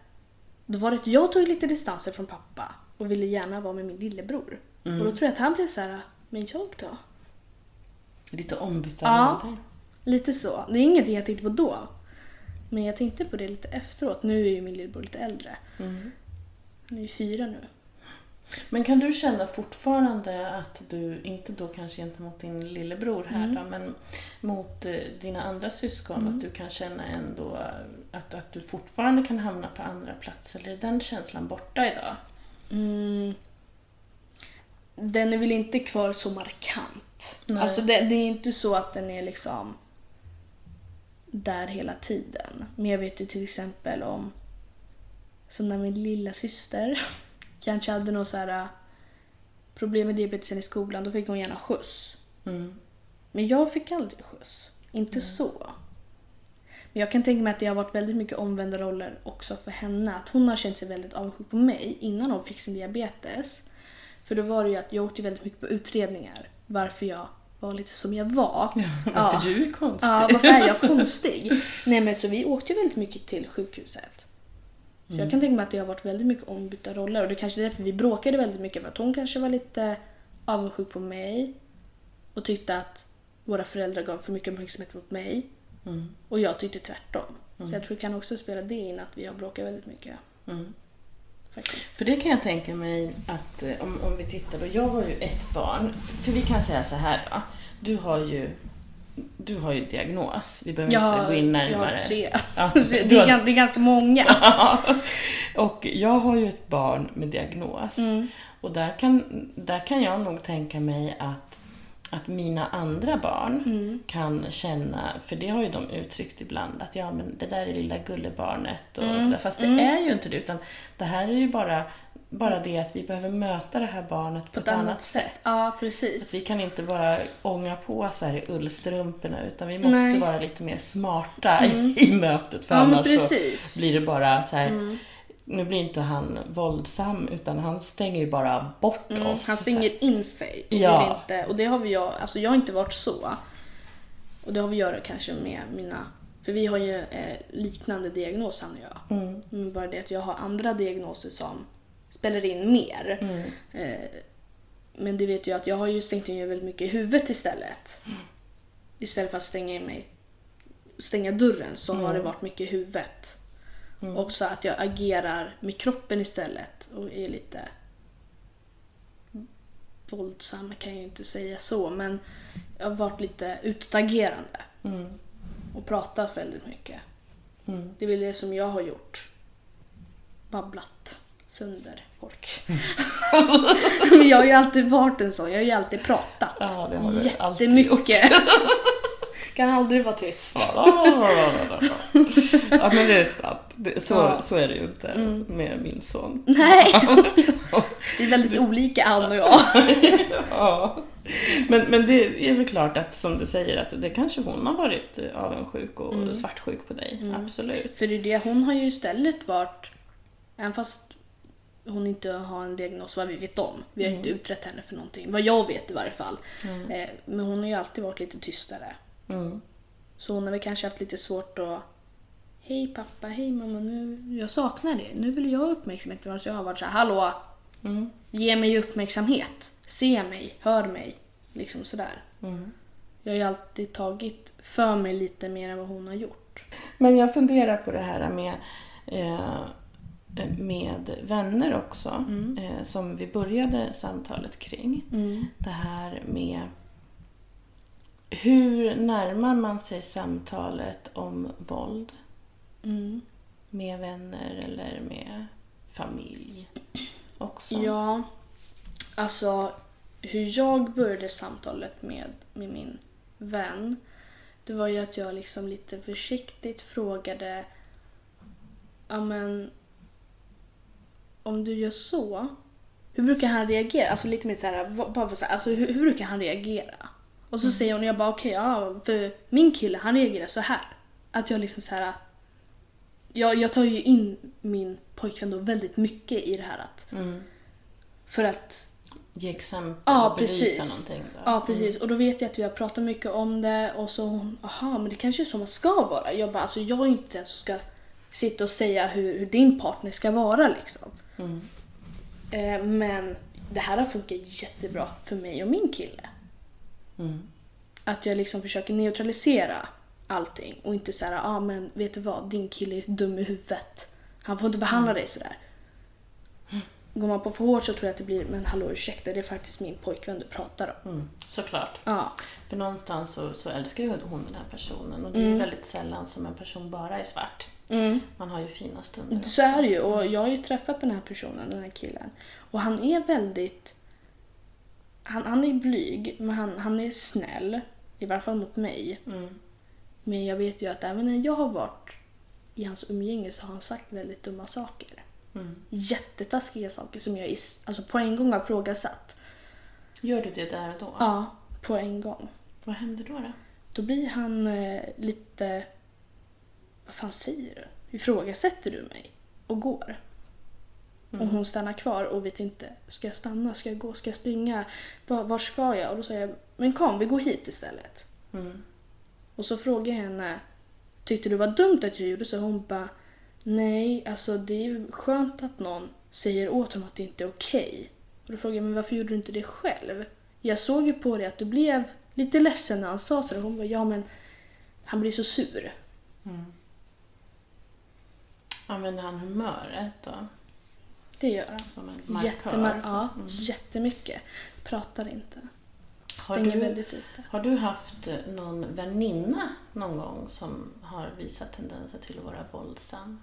då var det att jag tog lite distanser från pappa och ville gärna vara med min lillebror. Och då tror jag att han blev så här, men jag då? Lite ombytta Ja. roller. Lite så. Det är ingenting jag tänkte på då. Men jag tänkte på det lite efteråt. Nu är ju min lillebror lite äldre. Mm. Han är ju fyra nu. Men kan du känna fortfarande att du, inte då kanske gentemot din lillebror här Mm. då, men mot eh, dina andra syskon, att du kan känna ändå att, att du fortfarande kan hamna på andra platser? Eller är den känslan borta idag? Mm. Den är väl inte kvar så markant. Nej. Alltså det, det är inte så att den är liksom där hela tiden. Men jag vet ju till exempel om som när min lilla syster kanske hade något så här äh, problem med diabetesen i skolan, då fick hon gärna skjuts. Mm. Men jag fick aldrig skjuts. Inte så. Men jag kan tänka mig att det har varit väldigt mycket omvända roller också för henne. Att hon har känt sig väldigt avundsjuk på mig innan hon fick sin diabetes. För då var det ju att jag åkte väldigt mycket på utredningar. Varför jag var lite som jag var. Varför du är konstig. Ja, varför är jag konstig? Nej men så vi åkte ju väldigt mycket till sjukhuset. Så jag kan tänka mig att det har varit väldigt mycket ombytta roller och det kanske är därför vi bråkade väldigt mycket för att hon kanske var lite avundsjuk på mig och tyckte att våra föräldrar gav för mycket uppmärksamhet mot mig Mm. och jag tyckte tvärtom. Så jag tror det kan också spela det in att vi har bråkat väldigt mycket. Mm. För det kan jag tänka mig att eh, om, om vi tittar då, jag har ju ett barn. För vi kan säga så här då. Du har ju, du har ju diagnos. Vi behöver Jag inte gå in jag närmare. har tre. Ja, det, är, det är ganska många. och jag har ju ett barn med diagnos. Mm. Och där kan, där kan jag nog tänka mig att, att mina andra barn Mm. kan känna, för det har ju de uttryckt ibland, att ja men det där är lilla gullebarnet och Mm. sådär. Fast det är ju inte det, utan det här är ju bara, bara det att vi behöver möta det här barnet på, ett annat, sätt. Ja, Att precis. vi kan inte bara ånga på så här i ullstrumporna utan vi måste Nej. vara lite mer smarta i, i mötet för Ja, annars så precis. Mm. blir det bara så här. Nu blir inte han våldsam utan han stänger ju bara bort Mm, oss. han stänger in sig. Och, Ja. vill inte, och det har vi jag, alltså jag har inte varit så. Och det har vi att göra kanske med mina, för vi har ju eh, liknande diagnos han och jag. Mm. Men bara det att jag har andra diagnoser som spelar in mer. Mm. Eh, men det vet jag att jag har ju stängt in mig väldigt mycket i huvudet istället. Istället för att stänga in mig, stänga dörren så har det varit mycket i huvudet. Också att jag agerar med kroppen istället och är lite våldsam kan jag ju inte säga så men jag har varit lite utåtagerande Mm. och pratat väldigt mycket. Mm. Det är väl det som jag har gjort. Babblat sönder folk. jag har ju alltid varit en sån, jag har ju alltid pratat. Ja, det har du alltid Jättemycket. kan aldrig vara tyst. ja men det är sant. Det, så, Ja. så är det ju inte med min son. Nej. Vi är väldigt olika han och jag. Ja. Men, men det är väl klart att som du säger att det kanske hon har varit avundsjuk och svartsjuk på dig. Absolut. För det är det, hon har ju istället varit, även fast hon inte har en diagnos vad vi vet om. Vi har inte utrett henne för någonting, vad jag vet i varje fall. Eh, Men hon har ju alltid varit lite tystare. Mm. Så hon har väl kanske haft lite svårt att Hej pappa, hej mamma, nu, jag saknar dig. Nu vill jag ha uppmärksamhet. Så jag har varit så här, hallå, Mm. ge mig uppmärksamhet. Se mig, hör mig. Liksom sådär. Mm. Jag har ju alltid tagit för mig lite mer än vad hon har gjort. Men jag funderar på det här med, eh, med vänner också. Eh, som vi började samtalet kring. Det här med hur närmar man sig samtalet om våld Mm. med vänner eller med familj också? Ja, alltså hur jag började samtalet med, med min vän det var ju att jag liksom lite försiktigt frågade men om du gör så, hur brukar han reagera? Alltså lite mer så här, vad- bara så här, alltså hur, hur brukar han reagera? Och så säger hon och jag bara okej, ja för min kille han reagerar så här. Att jag liksom så här jag, jag tar ju in min pojkvän då väldigt mycket i det här att Mm. för att Ge exempel Ja, och belysa precis. någonting. Då. Ja, precis. Och då vet jag att vi har pratat mycket om det och så hon, aha, men det kanske är så man ska vara. Jag bara, alltså jag är inte den som ska sitta och säga hur, hur din partner ska vara liksom. Mm. Eh, men det här har funkat jättebra för mig och min kille. Mm. Att jag liksom försöker neutralisera allting och inte säga, ah, men vet du vad, din kille är dum i huvudet. Han får inte behandla dig sådär. Går man på för hårt så tror jag att det blir, men hallå ursäkta, det är faktiskt min pojkvän du pratar om. Mm. Såklart. Ja. För någonstans så, så älskar ju hon den här personen och det är väldigt sällan som en person bara är svart. Mm. Man har ju fina stunder Så är det ju. Och jag har ju träffat den här personen, den här killen. Och han är väldigt... Han, han är blyg, men han, han är snäll. I varje fall mot mig. Mm. Men jag vet ju att även när jag har varit i hans umgänge så har han sagt väldigt dumma saker. Mm. Jättetaskiga saker som jag is- alltså på en gång har frågasatt. Gör du det där och då? Ja, på en gång. Vad händer då? då? Då blir han eh, lite... Vad fan säger du? Ifrågasätter du mig? Och går. Och hon stannar kvar och vet inte. Ska jag stanna? Ska jag gå? Ska jag springa? Var, var ska jag? Och då säger jag, men kom vi går hit istället. Mm. Och så frågar jag henne, tyckte du var dumt att jag gjorde så? Hon bara, nej, alltså det är skönt att någon säger åt honom att det inte är okej. Och då frågar jag, men varför gjorde du inte det själv? Jag såg ju på dig att du blev lite ledsen när han sa så. Hon bara, ja men han blir så sur. Använder han humöret då? Det gör han. Som en markör? Jättemar- ja, Mm. jättemycket. Pratar inte. Har Stänger du- väldigt ute. Har du haft eh, någon väninna någon gång som har visat tendenser till att vara våldsam?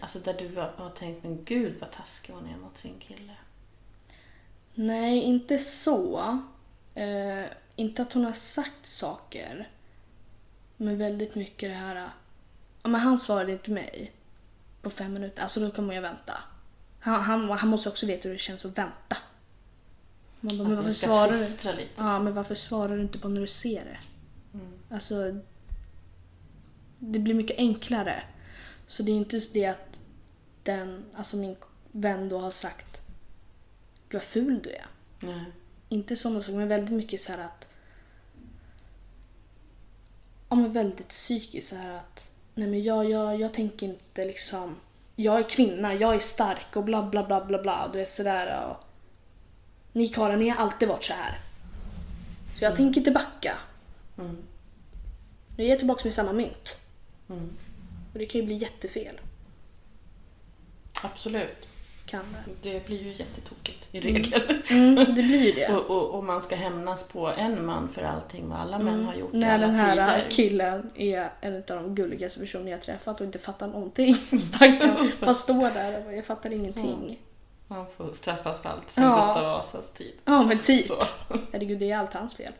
Alltså där du har, har tänkt, men gud vad taskig hon är mot sin kille. Nej, inte så. Eh, inte att hon har sagt saker. Men väldigt mycket det här... Ja, men han svarade inte mig på fem minuter. Alltså då kommer jag vänta. Han, han, han måste också veta hur det känns att vänta. Man bara, men Att varför ni ska svarar du? lite. Ja, men varför svarar du inte på när du ser det? Mm. Alltså... Det blir mycket enklare. Så det är inte just det att den, alltså min vän då har sagt Gud vad ful du är. Nej. Inte sådana saker, men väldigt mycket så här att... Ja, men väldigt psykiskt så här att... Nej men jag, jag, jag tänker inte liksom... Jag är kvinna, jag är stark och bla bla bla bla bla. Du är sådär och... Ni karlar, ni har alltid varit så här. Så jag tänker inte backa. Mm. Nu är jag tillbaka med samma mynt. Mm. Och det kan ju bli jättefel. Absolut. Kan det. Det blir ju jättetokigt i regel. Mm, det blir ju det. Och, och, och man ska hämnas på en man för allting vad alla män har gjort Mm. När alla den här tider. killen är en av de gulligaste personer jag träffat och inte fattar någonting. Stackarn. Bara står där och bara, jag fattar ingenting. Han får straffas för allt sen Ja. Gustav Vasas tid. Ja men typ. Så. Herregud det är allt hans fel.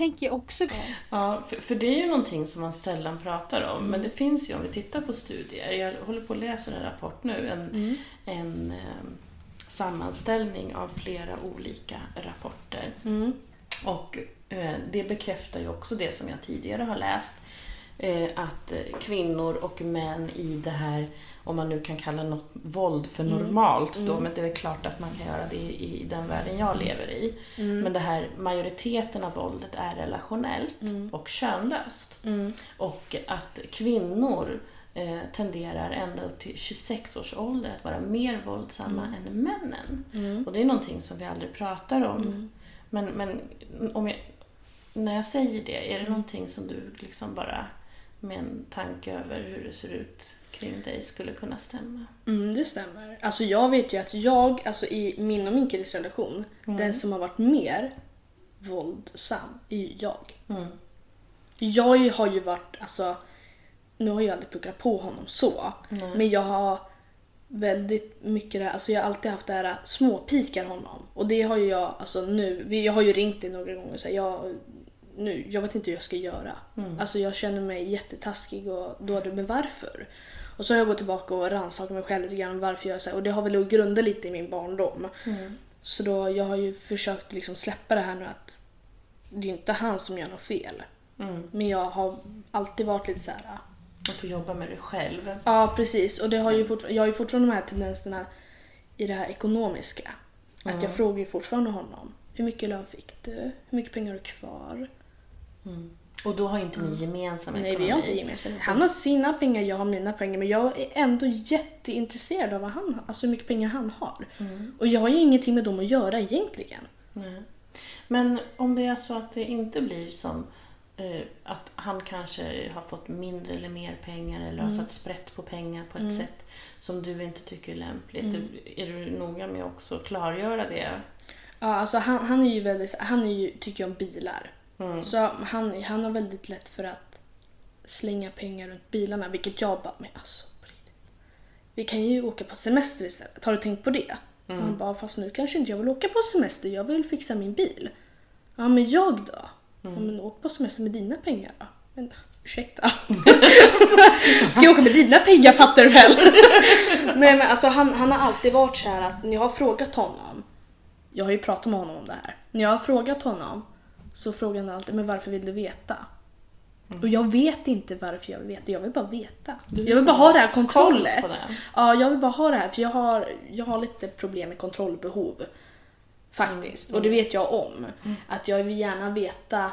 Tänker jag också på. Ja, för, för det är ju någonting som man sällan pratar om. Mm. Men det finns ju om vi tittar på studier. Jag håller på att läsa en rapport nu. En, Mm. en eh, sammanställning av flera olika rapporter. Mm. Och eh, det bekräftar ju också det som jag tidigare har läst. Eh, att eh, kvinnor och män i det här, om man nu kan kalla något våld för Mm. normalt då, men det är väl klart att man kan göra det i, i den världen jag lever i. Mm. Men det här, majoriteten av våldet är relationellt och könlöst. Mm. Och att kvinnor eh, tenderar ända upp till 26 års ålder att vara mer våldsamma än männen. Mm. Och det är någonting som vi aldrig pratar om. Men, men om jag, när jag säger det, är det Mm. någonting som du liksom bara med en tanke över hur det ser ut kring dig skulle kunna stämma? Mm, det stämmer. Alltså jag vet ju att jag, alltså i min och min killes relation, den som har varit mer våldsam är ju jag. Mm. Jag har ju varit, alltså, nu har jag aldrig pucklat på honom så, men jag har väldigt mycket det här, alltså jag har alltid haft det här småpikar honom. Och det har ju jag, alltså nu, jag har ju ringt dig några gånger och sagt jag, nu, jag vet inte hur jag ska göra. Alltså jag känner mig jättetaskig och dålig, men varför? Och så har jag gått tillbaka och rannsakat mig själv lite grann varför jag är så här, och det har väl att grunda lite i min barndom. Så då, jag har ju försökt liksom släppa det här nu att det är inte han som gör något fel. Mm. Men jag har alltid varit lite så här. Du får jobba med dig själv. Ja, precis. Och det har ju fortfar- jag har ju fortfarande de här tendenserna i det här ekonomiska. Att jag frågar ju fortfarande honom. Hur mycket lön fick du? Hur mycket pengar har du kvar? Och då har inte ni gemensam Nej, ekonomi. vi har inte gemensamt. Han har sina pengar, jag har mina pengar. Men jag är ändå jätteintresserad av vad han har. Alltså hur mycket pengar han har. Och jag har ju ingenting med dem att göra egentligen. Nej. Men om det är så att det inte blir som eh, att han kanske har fått mindre eller mer pengar eller har satt sprätt på pengar på ett sätt som du inte tycker är lämpligt. Är du noga med att också klargöra det? Ja, alltså han, han är ju väldigt, han är ju, tycker om bilar. Mm. Så han, han har väldigt lätt för att slänga pengar runt bilarna, vilket jag bara, men alltså. Vi kan ju åka på semester istället, har du tänkt på det? Mm. Han bara, fast nu kanske inte jag vill åka på semester, jag vill fixa min bil. Ja men jag då? Mm. Ja, men åk på semester med dina pengar då. Men ursäkta. Ska jag åka med dina pengar fattar du väl? Nej men alltså han, han har alltid varit så här att när jag har frågat honom. Jag har ju pratat med honom om det här. När jag har frågat honom så frågar han alltid men varför vill du veta? Och jag vet inte varför jag vill veta, jag vill bara veta. Du jag vill bara ha det här kontrollet. Ja, jag vill bara ha det här för jag har, jag har lite problem med kontrollbehov. Faktiskt. Och det vet jag om. Att jag vill gärna veta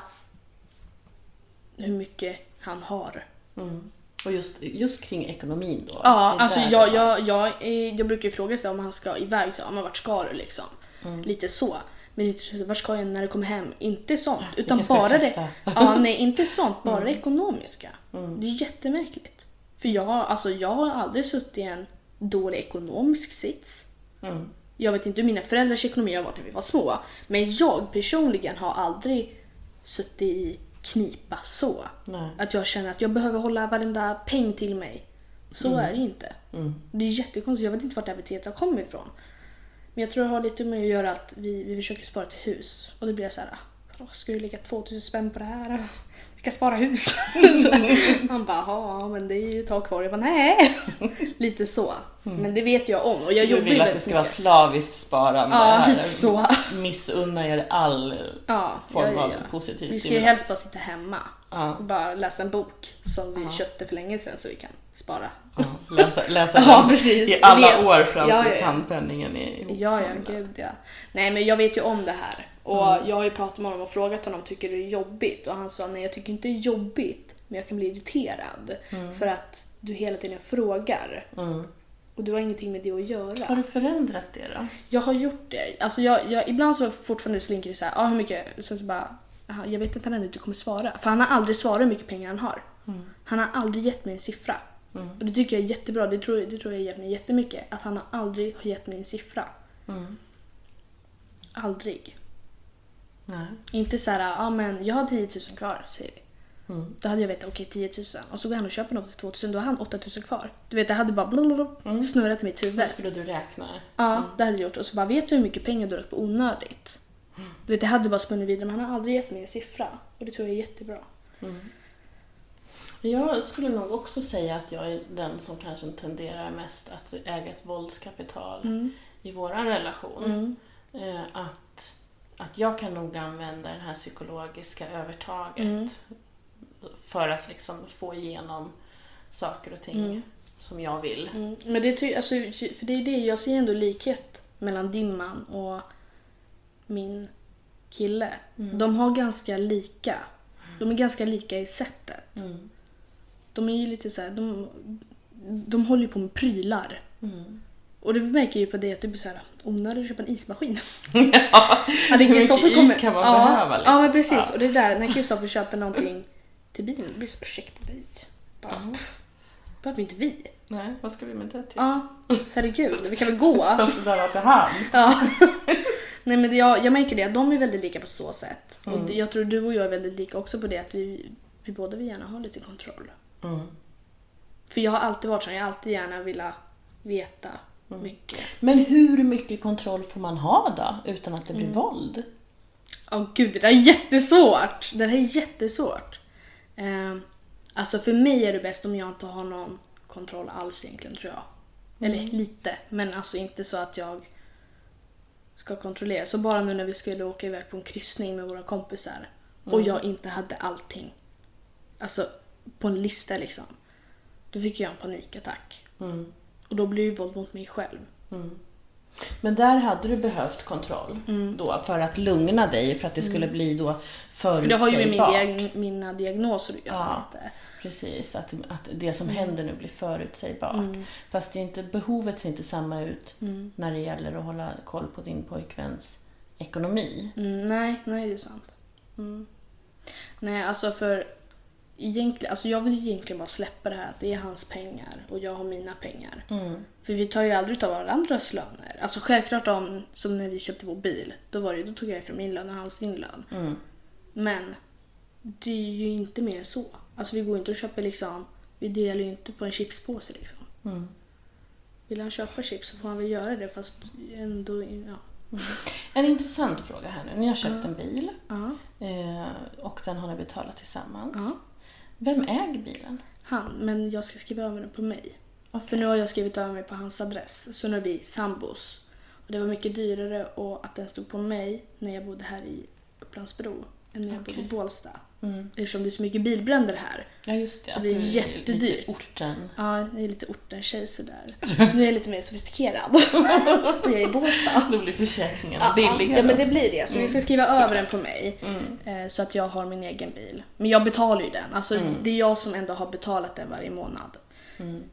hur mycket han har. Mm. Och just, just kring ekonomin då? Ja, alltså jag, jag, jag, är- jag brukar ju fråga sig om han ska iväg, så, men vart ska du liksom? Lite så. Så, vart ska jag när du kommer hem? Inte sånt. Utan vilka ska du bara det. Ja, nej, inte sånt. Bara det ekonomiska. Det är jättemärkligt. För jag, alltså, jag har aldrig suttit i en dålig ekonomisk sits. Mm. Jag vet inte hur mina föräldrars ekonomi har varit när vi var små. Men jag personligen har aldrig suttit i knipa så. Nej. Att jag känner att jag behöver hålla varenda peng till mig. Så är det ju inte. Mm. Det är jättekonstigt, jag vet inte vart det här beteendet har kommit ifrån. Men jag tror det har lite med att göra att vi, vi försöker spara till hus. Och det blir så här, ah, ska du lägga 2000 spänn på det här? Kan spara hus. Så Han bara, ja men det är ju ett tag kvar. Jag bara, nej. Lite så. Men det vet jag om. Och jag Mm. Du jobbar ju vill att det ska vara mycket. slaviskt sparande Ja, här. lite så. Missunna er all Ja, form ja, ja, av ja. positiv Vi ska ju stimulans. helst bara sitta hemma. Ja. Och bara läsa en bok som vi köpte för länge sedan så vi kan spara. Ja, läsa, läsa Ja, precis. i alla Vet. år fram Ja, tills ja, ja. handpenningen är Ja, ja, ihopsamlad. gud ja. Nej, men jag vet ju om det här. Och jag har ju pratat med honom och frågat honom, tycker du det är jobbigt? Och han sa, nej jag tycker inte det är jobbigt, men jag kan bli irriterad. För att du hela tiden frågar. Mm. Och du har ingenting med det att göra. Har du förändrat det då? Jag har gjort det. Alltså jag, jag, ibland så fortfarande slinker det så här, ah, hur mycket? Sen så bara, "Aha, jag vet inte när du kommer svara. För han har aldrig svarat hur mycket pengar han har. Han har aldrig gett mig en siffra. Och det tycker jag är jättebra. Det tror, det tror jag gett mig jättemycket. Att han har aldrig har gett mig en siffra. Mm. Aldrig. Nej. Inte så här, ah, men jag har 10 000 kvar, säger vi. Mm. Då hade jag vetat, okej 10 000. Och så går han och köper något för 2 000, då har han 8 000 kvar. Du vet, det hade bara blablabla, snurrat i mitt huvud. Vad skulle du räkna? Ja, det hade jag gjort. Och så bara, vet du hur mycket pengar du har lagt på onödigt? Du vet, det hade bara spunnit vidare, men han har aldrig gett mig en siffra. Och det tror jag är jättebra. Jag skulle nog också säga att jag är den som kanske tenderar mest att äga ett våldskapital i vår relation. Mm. Eh, att, att jag kan nog använda det här psykologiska övertaget Mm. för att liksom få igenom saker och ting Mm. som jag vill. Mm. Men det, ty- alltså, för det är det, jag ser ändå likhet mellan din man och min kille. De har ganska lika. De är ganska lika i sättet. Mm. De är ju lite så här, de, de håller ju på med prylar. Mm. Och det märker ju på det att det blir så här onödigt att köpa en ismaskin. ja, Hade Hur mycket Kristoffer is kommer- kan man ja, behöva, liksom? Ja men precis. Ja. Och det är där när Kristoffer köper någonting till bilen, blir så ursäkta dig. Bara, Ja. pff, behöver inte vi. Nej, vad ska vi med det till? Ja, herregud, vi kan väl gå. Fast det där var till han. Ja. Nej men jag, jag märker det, att de är väldigt lika på så sätt. Mm. Och jag tror du och jag är väldigt lika också på det att vi, vi båda vill gärna ha lite kontroll. Mm. För jag har alltid varit så, jag har alltid gärna velat veta Mm. mycket. Men hur mycket kontroll får man ha då, utan att det Mm. blir våld? Åh gud, det där är jättesvårt! Det där är jättesvårt. Eh, alltså för mig är det bäst om jag inte har någon kontroll alls egentligen tror jag. Eller lite, men alltså inte så att jag ska kontrollera. Så bara nu när vi skulle åka iväg på en kryssning med våra kompisar och jag inte hade allting. Alltså på en lista liksom. Då fick jag en panikattack. Mm. Och då blir det våld mot mig själv. Mm. Men där hade du behövt kontroll då för att lugna dig, för att det skulle bli då Mm. För det förutsägbart. har ju med min diag- mina diagnoser att göra Ja. lite. Precis, att, att det som händer nu blir förutsägbart. Mm. Fast det inte, behovet ser inte samma ut Mm. när det gäller att hålla koll på din pojkväns ekonomi. Mm, nej, nej det är sant. Mm. Nej, alltså för egentligen, alltså jag vill ju egentligen bara släppa det här att det är hans pengar och jag har mina pengar. Mm. För vi tar ju aldrig av varandras löner. Alltså självklart om, som när vi köpte vår bil, då, var det, då tog jag ifrån min lön och hans sin lön. Mm. Men det är ju inte mer än så. Alltså vi går inte och köper liksom, vi delar ju inte på en chipspåse liksom. Mm. Vill han köpa chips så får han väl göra det fast ändå, ja. En intressant fråga här nu. Ni har köpt en bil. ja. Och den har ni betalat tillsammans. Ja. Vem äger bilen? Han, men jag ska skriva över den på mig. Okej. För nu har jag skrivit över mig på hans adress, så nu är vi sambos. Och det var mycket dyrare och att den stod på mig när jag bodde här i Upplandsbro än när jag Okej. bodde i Bålsta. Mm. Eftersom det är så mycket bilbränder här. Ja, just det. Så det är jättedyrt. Lite orten. Ja, jag är lite orten-tjej sådär. Nu är jag lite mer sofistikerad. jag är i Bålsta. Då blir försäkringen Ja, billigare ja, men det blir det. Så vi ska skriva över den på mig. Mm. Eh, så att jag har min egen bil. Men jag betalar ju den. Alltså, Mm. Det är jag som ändå har betalat den varje månad. Mm.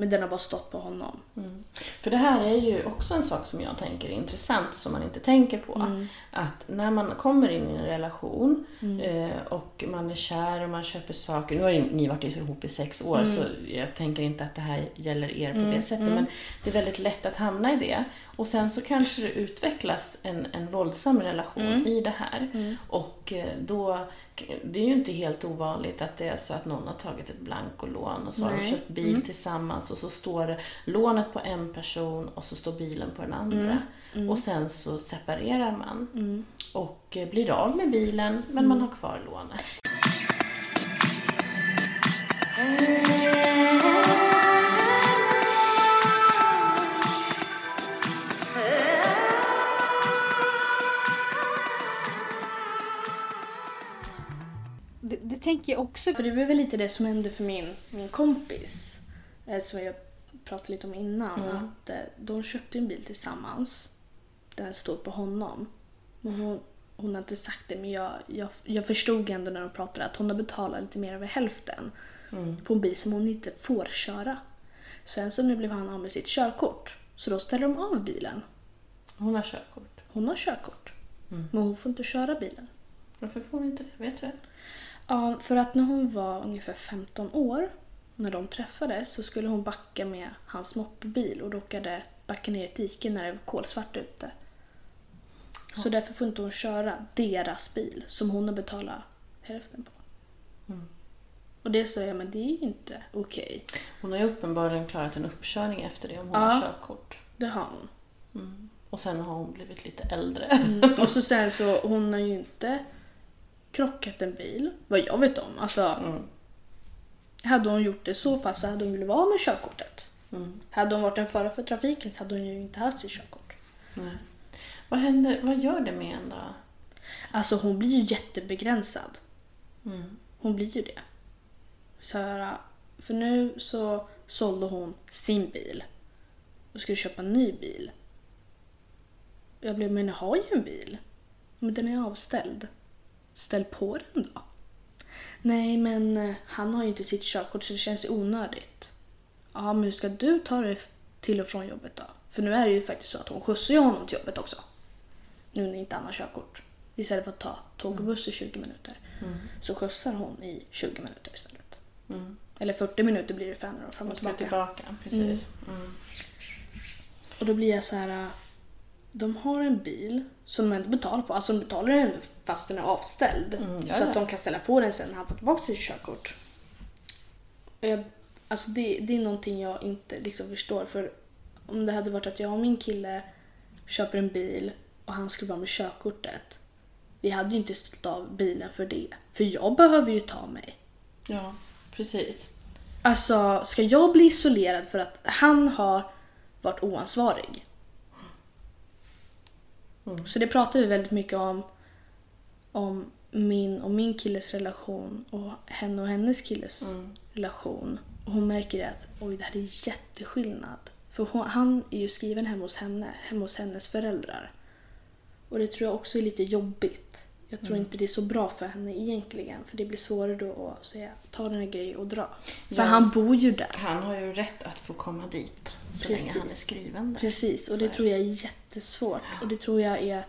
Men den har bara stått på honom. Mm. För det här är ju också en sak som jag tänker är intressant och som man inte tänker på. Mm. Att när man kommer in i en relation Mm. eh, och man är kär och man köper saker. Nu har ju ni varit ihop i sex år Mm. så jag tänker inte att det här gäller er på Mm, det sättet. mm. Men det är väldigt lätt att hamna i det. Och sen så kanske det utvecklas en, en våldsam relation Mm. i det här. Mm. Och eh, det är ju inte helt ovanligt att det är så att någon har tagit ett blankolån och så har de Nej. köpt bil Mm. tillsammans och så står det lånet på en person och så står bilen på den andra. Mm. Och sen så separerar man Mm. och eh, blir av med bilen men man har kvar lånet. Tänker jag också. För det var väl lite det som hände för min, min kompis. Eh, som jag pratade lite om innan. Mm. Att eh, de köpte en bil tillsammans. Den stod på honom. Men hon, hon har inte sagt det men jag, jag, jag förstod ändå när de pratade att hon har betalat lite mer över hälften. Mm. På en bil som hon inte får köra. Sen så nu blev han av med sitt körkort. Så då ställer de av bilen. Hon har körkort. Hon har körkort. Mm. Men hon får inte köra bilen. Varför får hon inte det? Vet du det? Ja, för att när hon var ungefär 15 år, när de träffades, så skulle hon backa med hans moppebil och råkade backa ner i ett dike när det var kolsvart ute. Så därför får inte hon köra deras bil som hon har betalat hälften på. Mm. Och det sa jag, men det är ju inte okej. Hon har ju uppenbarligen klarat en uppkörning efter det om hon Ja. har körkort. Det har hon. Mm. Och sen har hon blivit lite äldre. Mm. Och så sen så, hon har ju inte krockat en bil, vad jag vet om. Alltså, Mm. hade hon gjort det så pass så hade hon velat vara med körkortet. Mm. Hade hon varit en förare för trafiken så hade hon ju inte haft sitt körkort. Nej. Vad händer? Vad gör det med en då? Alltså hon blir ju jättebegränsad. Mm. Hon blir ju det. Så här, för nu så sålde hon sin bil och skulle köpa en ny bil. Jag blev, men jag har ju en bil. Men den är avställd. Ställ på den då. Nej, men eh, han har ju inte sitt körkort så det känns onödigt. Ja, men hur ska du ta dig till och från jobbet då? För nu är det ju faktiskt så att hon skjutsar ju honom till jobbet också. Nu när inte han har körkort. Istället för att ta tåg och buss i 20 minuter Mm. så skjutsar hon i 20 minuter istället. Mm. Eller 40 minuter blir det för henne då, fram och tillbaka. tillbaka, precis. Mm. Och då blir jag så här. äh, De har en bil som de inte betalar på. Alltså de betalar den fast den är avställd. Mm, så att de kan ställa på den sen när han får tillbaka sitt körkort. Jag, alltså det, det är någonting jag inte liksom förstår. För om det hade varit att jag och min kille köper en bil och han skulle vara med körkortet. Vi hade ju inte ställt av bilen för det. För jag behöver ju ta mig. Ja, precis. Alltså, ska jag bli isolerad för att han har varit oansvarig? Mm. Så det pratar vi väldigt mycket om. Om min och min killes relation och henne och hennes killes Mm. relation. Och hon märker att oj, det här är jätteskillnad. För hon, han är ju skriven hemma hos henne, hemma hos hennes föräldrar. Och det tror jag också är lite jobbigt. Jag tror Mm. inte det är så bra för henne egentligen. För det blir svårare då att säga ta den här grejen och dra. För Ja. han bor ju där. Han har ju rätt att få komma dit så Precis. länge han är skriven där. Precis, och det tror jag är jättesvårt. Och det tror jag är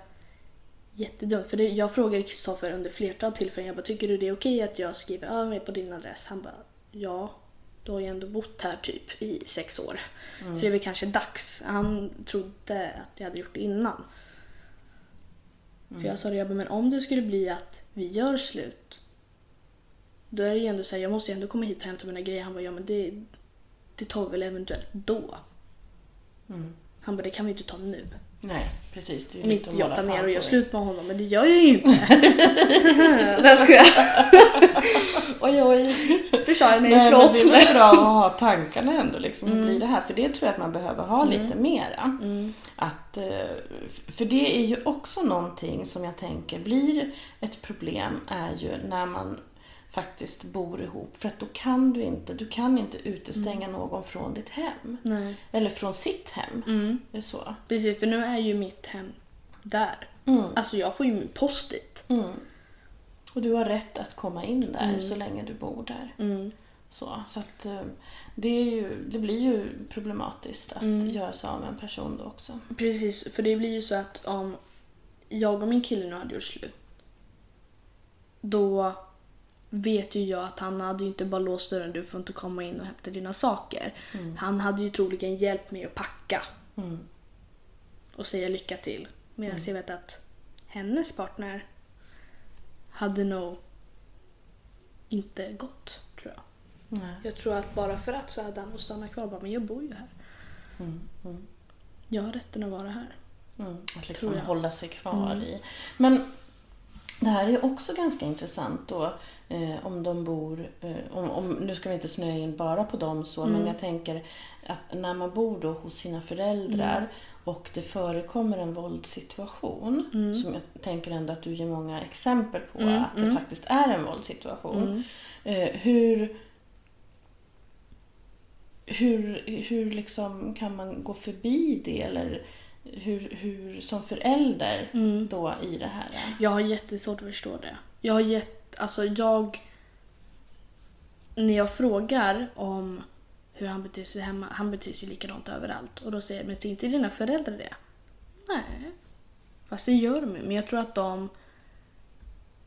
jättedumt. För det, jag frågade Kristoffer under flertal tillfällen, jag bara, tycker du det är okej att jag skriver över mig på din adress? Han bara, ja. Du har ju ändå bott här typ i sex år. Mm. Så det är väl kanske dags. Han trodde att jag hade gjort det innan. För jag sa det, jag bara, men om det skulle bli att vi gör slut. Då är det ju ändå så här, jag måste ju ändå komma hit och hämta mina grejer. Han bara, ja men det, det tar vi väl eventuellt då. Mm. Han bara, det kan vi inte ta nu. Nej, precis. Det är Om inte jag planerar att göra slut med honom, men det gör jag ju inte. Där ska jag. oj oj. Försade mig, Nej, men förlåt. det är bra att ha tankarna ändå. Liksom, hur Mm. blir det här? För det tror jag att man behöver ha lite mera. Mm. Att, eh, för det är ju också någonting som jag tänker blir ett problem är ju när man faktiskt bor ihop. För att då kan du inte, du kan inte utestänga någon från ditt hem. Nej. Eller från sitt hem. Mm. Det är så. Precis, för nu är ju mitt hem där. Mm. Alltså jag får ju min post dit. Mm. Och du har rätt att komma in där Mm. så länge du bor där. Mm. Så, så att eh, det, är ju, det blir ju problematiskt att Mm. göra sig av med en person då också. Precis, för det blir ju så att om jag och min kille nu hade gjort slut. Då vet ju jag att han hade ju inte bara låst dörren, du får inte komma in och hämta dina saker. Han hade ju troligen hjälpt mig att packa Mm. och säga lycka till. Medan jag vet att hennes partner hade nog inte gått, tror jag. Nej. Jag tror att bara för att så hade han nog stannat kvar och bara, men jag bor ju här. Mm. Mm. Jag har rätten att vara här. Mm. Att liksom hålla sig kvar Mm. i. Men det här är också ganska intressant då eh, om de bor, eh, om, om, nu ska vi inte snöa in bara på dem så, men Mm. jag tänker att när man bor då hos sina föräldrar Mm. och det förekommer en våldssituation, Mm. som jag tänker ändå att du ger många exempel på Mm, att det mm. faktiskt är en våldssituation. Mm. Eh, hur hur, hur liksom kan man gå förbi det eller hur, hur som förälder Mm. då i det här? Jag har jättesvårt att förstå det. Jag har jätt, alltså jag... När jag frågar om hur han beter sig hemma, han beter sig likadant överallt. Och då säger jag, men ser inte dina föräldrar det? Nej. Fast det gör de. Men jag tror att de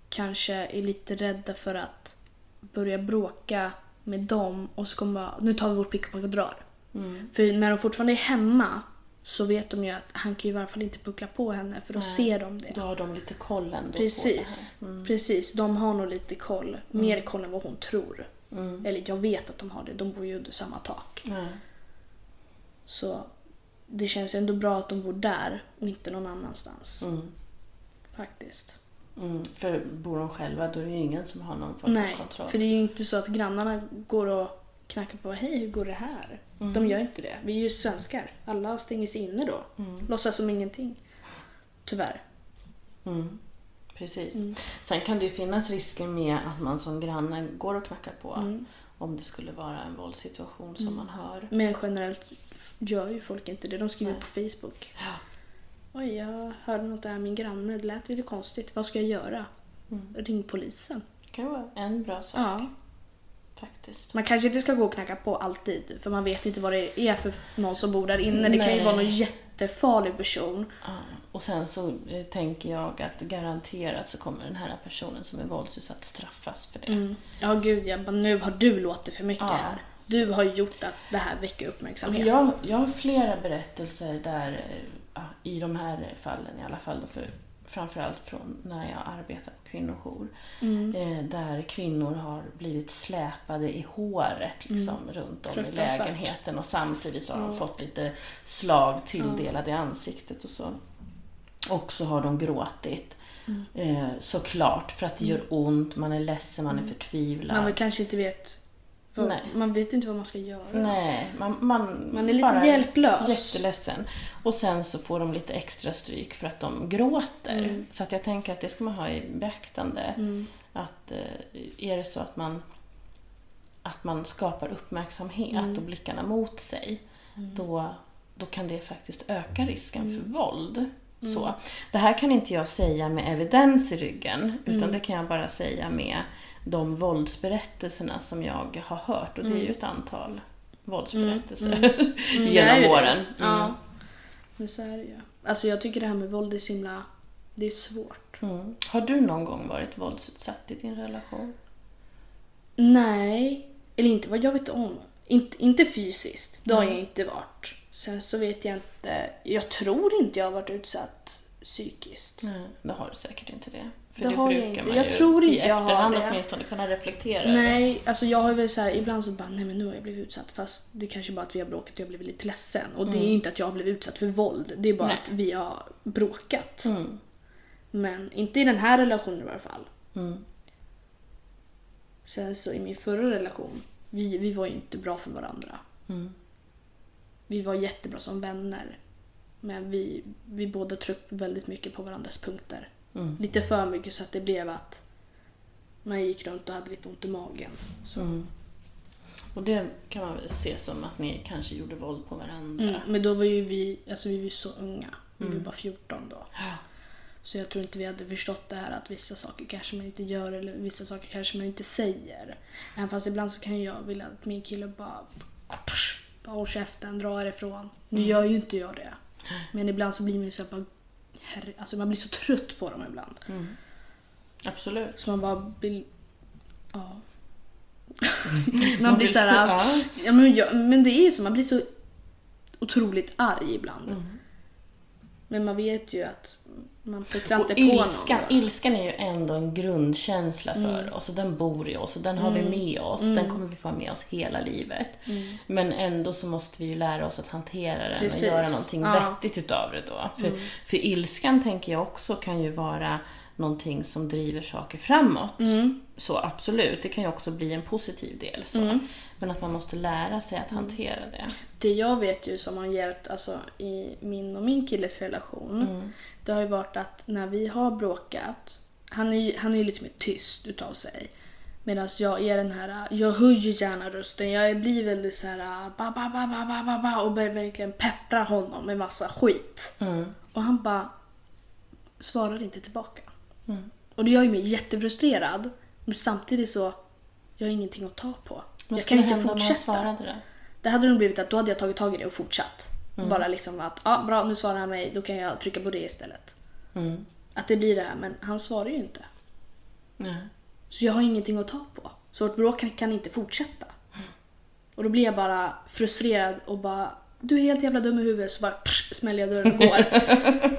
kanske är lite rädda för att börja bråka med dem och så kommer nu tar vi vårt pick och pack och drar. Mm. För när de fortfarande är hemma så vet de ju att han kan ju i alla fall inte puckla på henne för då Nej. ser de det. Då har de lite koll ändå Precis, på det här. Mm. precis. De har nog lite koll. Mer koll än vad hon tror. Mm. Eller jag vet att de har det. De bor ju under samma tak. Nej. Så det känns ändå bra att de bor där och inte någon annanstans. Mm. Faktiskt. Mm. För bor de själva då är det ju ingen som har någon form Nej, av kontroll. för det är ju inte så att grannarna går och knackar på. Hej, hur går det här? Mm. De gör inte det. Vi är ju svenskar. Alla stänger sig inne då. Mm. Låtsas som ingenting. Tyvärr. Mm. Precis. Mm. Sen kan det ju finnas risker med att man som granne går och knackar på Mm. om det skulle vara en våldssituation som Mm. man hör. Men generellt gör ju folk inte det. De skriver Nej. på Facebook. Ja. Oj, jag hörde något där min granne. Det lät lite konstigt. Vad ska jag göra? Mm. Ring polisen. Det kan vara en bra sak Ja. Faktiskt. Man kanske inte ska gå och knacka på alltid. För man vet inte vad det är för någon som bor där inne. Det kan ju vara någon jättefarlig person. Ja, Och sen så eh, tänker jag att garanterat så kommer den här personen som är våldsutsatt straffas för det. Mm. Ja, gud ja. Nu har du låtit för mycket Ja. här. Du har gjort att det här väcker uppmärksamhet. jag, jag har flera berättelser där, eh, i de här fallen i alla fall, för, framförallt från när jag arbetar på kvinnojour, Mm. eh, där kvinnor har blivit släpade i håret liksom, runt om i Mm. Lägenheten och samtidigt så har de Ja. fått lite slag tilldelade i ansiktet och så. Och så har de gråtit. Mm. Eh, såklart, för att det gör ont, man är ledsen, man är förtvivlad. Man kanske inte vet. Man vet inte vad man ska göra. Nej, man, man, Man är lite hjälplös. Jätteledsen. Och sen så får de lite extra stryk för att de gråter. Mm. Så att jag tänker att det ska man ha i beaktande. Mm. Att eh, är det så att man, att man skapar uppmärksamhet Mm. och blickarna mot sig, då, då kan det faktiskt öka risken Mm. för våld. Så. Det här kan inte jag säga med evidens i ryggen, utan Mm. det kan jag bara säga med de våldsberättelserna som jag har hört. Och det är ju ett antal våldsberättelser Mm, det är genom åren. Mm. Ja. Men så är det ju. Alltså jag tycker det här med våld är så himla... Det är svårt. Mm. Har du någon gång varit våldsutsatt i din relation? Nej. Eller inte vad jag vet om. Inte, inte fysiskt. Det har jag inte varit. Sen så vet jag inte. Jag tror inte jag har varit utsatt psykiskt. Nej, det har du säkert inte det. För Det det, har jag brukar inte. man Jag ju tror inte i jag efterhand det. åtminstone kunna reflektera över. Nej, alltså jag har väl så här, ibland så bara, nej men nu har jag blivit utsatt. Fast det kanske bara att vi har bråkat och jag blivit lite ledsen. Och det är ju inte att jag har blivit utsatt för våld. Det är bara Nej. att vi har bråkat. Mm. Men inte i den här relationen i alla fall. Mm. Sen så i min förra relation, vi, vi var ju inte bra för varandra. Mm. Vi var jättebra som vänner. Men vi, vi båda tryckte väldigt mycket på varandras punkter. Mm. Lite för mycket så att det blev att man gick runt och hade lite ont i magen. Mm. Och det kan man väl se som att ni kanske gjorde våld på varandra. Mm, men då var ju vi, alltså vi var ju så unga. Vi var Mm. bara 14 då. Så jag tror inte vi hade förstått det här att vissa saker kanske man inte gör eller vissa saker kanske man inte säger. Även fast ibland så kan jag vilja att min kille bara, bara håll käften, dra härifrån. Nu Mm. gör ju inte jag det. Men ibland så blir man ju så här bara, herre, alltså man blir så trött på dem ibland. Mm. Absolut. Så man bara vill, ja. man blir så här, Ja. ja, men, jag, men det är ju så, man blir så otroligt arg ibland. Mm. Men man vet ju att man puttar Och inte på ilskan, någon. ilskan är ju ändå en grundkänsla för Mm. oss och den bor i oss och den har vi med oss. Den kommer vi få med oss hela livet. Mm. Men ändå så måste vi ju lära oss att hantera den Precis. och göra någonting Ja. Mm. vettigt utav det då. För, för ilskan tänker jag också kan ju vara någonting som driver saker framåt. Mm. Så absolut, det kan ju också bli en positiv del. Så. Mm. Men att man måste lära sig att hantera det. Det jag vet ju som har hjälpt alltså, i min och min killes relation, Mm. det har ju varit att när vi har bråkat, han är ju, han är ju lite mer tyst utav sig. Medan jag är den här, jag höjer gärna rösten, jag blir väldigt så här ba, ba, ba, ba, ba, ba, ba, och börjar verkligen peppra honom med massa skit. Mm. Och han bara svarar inte tillbaka. Mm. Och det gör ju mig jättefrustrerad. Men samtidigt så, jag har ingenting att ta på. Vad jag kan inte fortsätta. det? Hade nog blivit att då hade jag tagit tag i det och fortsatt. Mm. Bara liksom att, ja bra nu svarar han mig, då kan jag trycka på det istället. Mm. Att det blir det, här, men han svarar ju inte. Nej. Så jag har ingenting att ta på. Så vårt bråk kan, inte fortsätta. Och då blir jag bara frustrerad och bara, du är helt jävla dum i huvudet. Så bara psh, smäller jag dörren och går.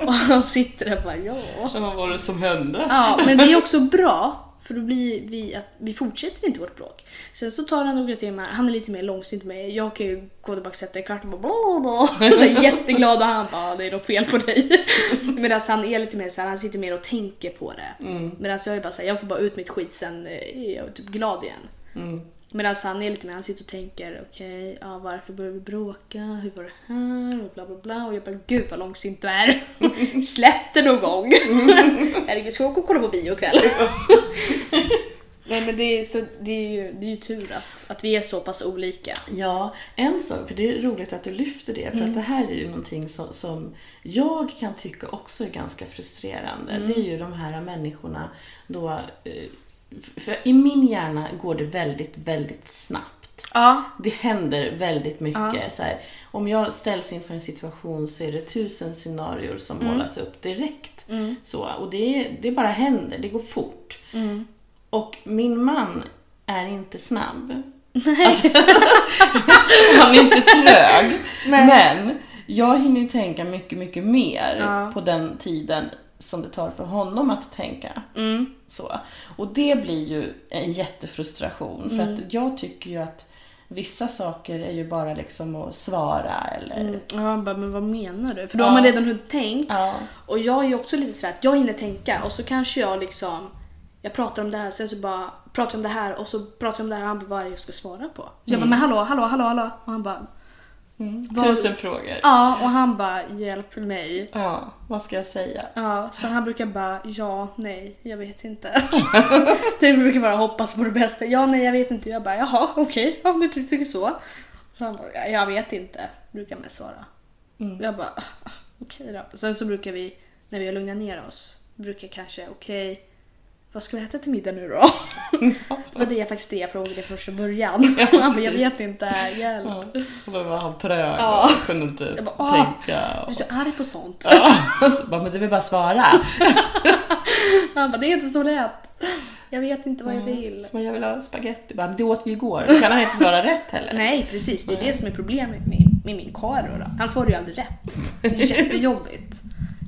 och han sitter där och bara, ja. Vad var det som hände? Ja, men det är också bra. För då blir vi att vi fortsätter inte vårt bråk. Sen så tar han några timmar, han är lite mer långsint med mig. Jag kan ju gå tillbaka och sätta i kvart och bara bla bla. Så jätteglad och han bara det är något fel på dig. Medan han är lite mer så här, han sitter mer och tänker på det. Mm. Medan jag är bara så här, jag får bara ut mitt skit sen är jag typ glad igen. Mm. Medan han är lite mer, han sitter och tänker okej, ja, varför började vi bråka? Hur var det här? Och bla bla bla. Och jag bara gud vad långsint du är. Släpp det någon gång. Herregud, ska vi åka och kolla på bio ikväll? Nej men det är, så, det är, ju, det är ju tur att, att vi är så pass olika. Ja, en sak, för det är roligt att du lyfter det, för att det här är ju någonting som, som jag kan tycka också är ganska frustrerande. Det är ju de här människorna då, eh, för i min hjärna går det väldigt, väldigt snabbt. Ja. Det händer väldigt mycket. Ja. Så här, om jag ställs inför en situation så är det tusen scenarier som Mm. målas upp direkt. Så, och det, det bara händer, det går fort. Mm. Och min man är inte snabb. Alltså, han är inte trög. Men jag hinner ju tänka mycket, mycket mer Ja. på den tiden som det tar för honom att tänka. Mm. Så. Och det blir ju en jättefrustration. För Mm. att jag tycker ju att vissa saker är ju bara liksom att svara eller... Mm. Ja, bara, men vad menar du? För då Ja. har man redan hunnit tänkt. Ja. Och jag är ju också lite sådär att jag hinner tänka och så kanske jag liksom jag pratar om det här, sen så bara pratar jag om det här och så pratar jag om det här och han bara vad är det jag ska svara på? Så jag bara men hallå, hallå, hallå, hallå. Och han bara Mm. Tusen frågor. ja och han bara hjälp mig. Ja, vad ska jag säga? Ja, så han brukar bara ja, nej, jag vet inte. det brukar vara hoppas på det bästa. Ja, nej, jag vet inte. Jag bara jaha, okej, om du tycker så. Så han bara "Ja, jag vet inte, brukar man svara. Mm. Jag bara "Ah, okej då. Sen så brukar vi, när vi har lugnat ner oss, brukar kanske okej, vad ska vi äta till middag nu då? det var det faktiskt det jag frågade i första början. Ja, han bara jag vet inte, hjälp. Ja, och då var han trög Ja. och kunde inte Jag bara, "Ah, tänka. Du är så arg på sånt. Ja, så bara, men det vill bara svara. Han bara det är inte så lätt. Jag vet inte vad jag Mm. vill. Så jag vill ha spaghetti. Bara, men det åt vi igår. Kan han inte svara rätt heller. Nej precis, det är det som är problemet med, med min karl. Han svarar ju aldrig rätt. Det är jättejobbigt.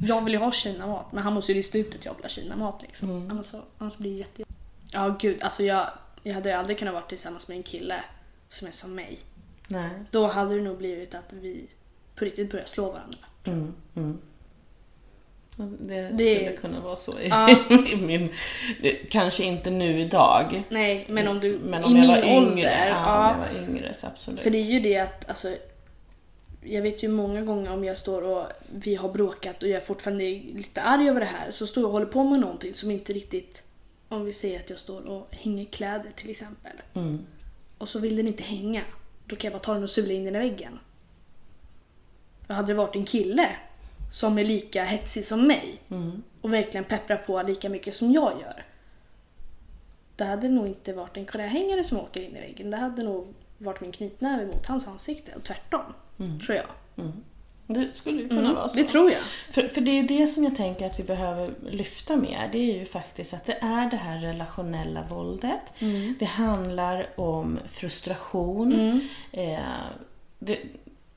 Jag vill ju ha kinamat men han måste ju lista ut att jag vill ha kinamat liksom. Mm. Annars, annars blir det jätte... Ja gud, alltså jag, jag hade ju aldrig kunnat vara tillsammans med en kille som är som mig. Nej. Då hade det nog blivit att vi på riktigt började slå varandra. Mm, mm. Det, Det- skulle kunna vara så i, Ja. i min... Det, kanske inte nu idag. Nej, men om du... Men I om jag min var yngre, ålder. ja, om Ja, jag var yngre så absolut. För det är ju det att, alltså, jag vet ju många gånger om jag står och vi har bråkat och jag är fortfarande lite arg över det här så står jag och håller på med någonting som inte riktigt, om vi säger att jag står och hänger kläder till exempel Mm. och så vill den inte hänga, då kan jag bara ta den och sula in den i väggen. Och hade det varit en kille som är lika hetsig som mig Mm. och verkligen pepprar på lika mycket som jag gör. Det hade nog inte varit en klädhängare som åker in i väggen. Det hade nog varit min knytnäve mot hans ansikte och tvärtom. Tror jag. Det skulle ju kunna Mm, vara så. det tror jag. För, för det är ju det som jag tänker att vi behöver lyfta mer. Det är ju faktiskt att det är det här relationella våldet. Det handlar om frustration. Eh, det,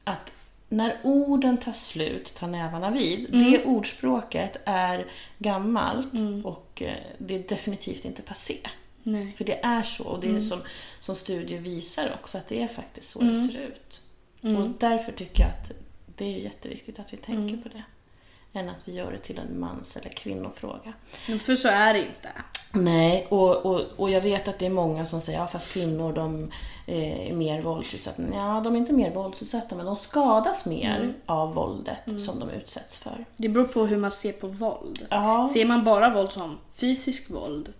att när orden tar slut tar nävarna vid. Det ordspråket är gammalt och eh, det är definitivt inte passé. Nej. För det är så och det är som, som studier visar också att det är faktiskt så det ser ut. Och därför tycker jag att det är jätteviktigt att vi tänker på det. Än att vi gör det till en mans eller kvinnofråga. För så är det inte. Nej, och, och, och jag vet att det är många som säger att ja, fast kvinnor de eh, är mer våldsutsatta. Ja, de är inte mer våldsutsatta men de skadas mer av våldet som de utsätts för. Det beror på hur man ser på våld. Ja. Ser man bara våld som fysisk våld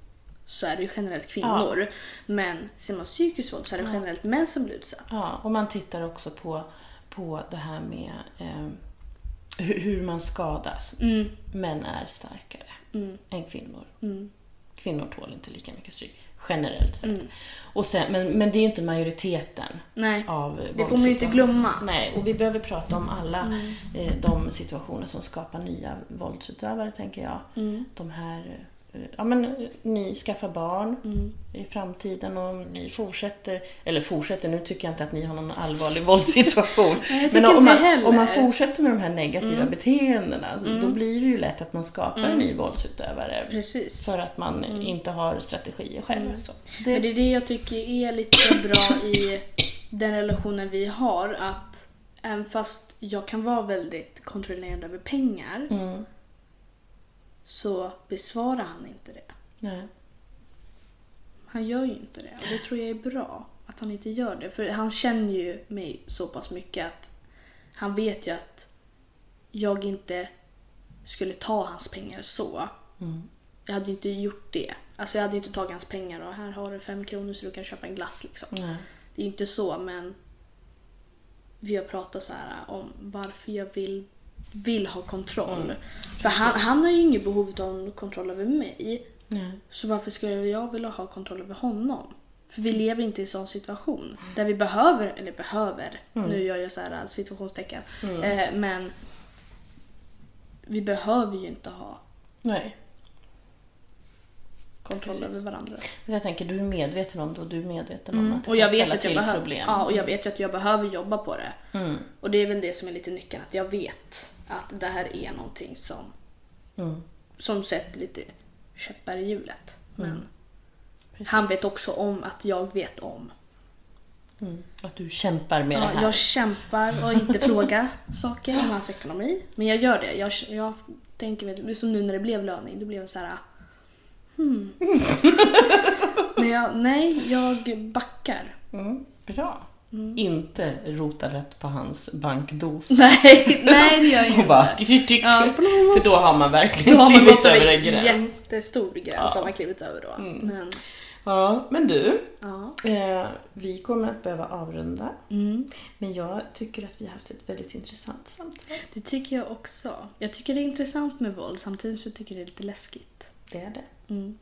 så är det ju generellt kvinnor. Men ser man psykiskt våld så är det generellt män som blir utsatta. Ja, och man tittar också på, på det här med eh, hur, man skadas. Män är starkare än kvinnor. Kvinnor tål inte lika mycket stryk, generellt sett. Och sen, men, men det är ju inte majoriteten Nej, av det får man ju inte glömma. Nej, och vi behöver prata om alla eh, de situationer som skapar nya våldsutövare, tänker jag. De här, ja men ni skaffar barn i framtiden och ni fortsätter, eller fortsätter, nu tycker jag inte att ni har någon allvarlig våldssituation. Men om man, om man fortsätter med de här negativa beteendena, så då blir det ju lätt att man skapar en ny våldsutövare. Precis. För att man inte har strategier själv. Så. Så Men det, det är det jag tycker är lite bra i den relationen vi har. Att även fast jag kan vara väldigt kontrollerande över pengar mm, så besvarar han inte det. nej. Han gör ju inte det. Och det tror jag är bra att han inte gör det. För han känner ju mig så pass mycket att han vet ju att jag inte skulle ta hans pengar så. Mm. Jag hade ju inte gjort det. Alltså jag hade ju inte tagit hans pengar och här har du fem kronor så du kan köpa en glass liksom. nej. Det är inte så men vi har pratat så här om varför jag vill, vill ha kontroll. För han, han har ju inget behov av kontroll över mig. nej. Så varför skulle jag vilja ha kontroll över honom? För vi lever inte i en sån situation där vi behöver, eller behöver, nu gör jag så här situationstecken, eh, men vi behöver ju inte ha nej. Kontroll Precis. över varandra. Jag tänker, du är medveten om det och du är medveten om att det Och jag kan vet ställa att jag till behöver, problem. ja, och jag vet ju att jag behöver jobba på det. Mm. Och det är väl det som är lite nyckeln, att jag vet att det här är någonting som, Mm. som sätter lite käppar i hjulet. Men Precis. han vet också om att jag vet om. Mm. Att du kämpar med det Ja, här. jag kämpar och inte frågar saker om hans ekonomi. Men jag gör det. Jag, jag tänker väl, det som nu när det blev löning, då blev jag så här. Hmm. Men jag, nej, jag backar. Mm. Bra. Inte rota rätt på hans bankdos. Nej, nej det gör jag bara, inte. tick. Ja. För då har man verkligen Då har man klivit över en gräns. jättestor gräns Ja. har man klivit över då. Men, Ja, men du. ja. Eh, vi kommer att behöva avrunda. Mm. Men jag tycker att vi har haft ett väldigt intressant samtal. Det tycker jag också. Jag tycker det är intressant med våld, samtidigt så tycker jag det är lite läskigt. Det är det. Mm.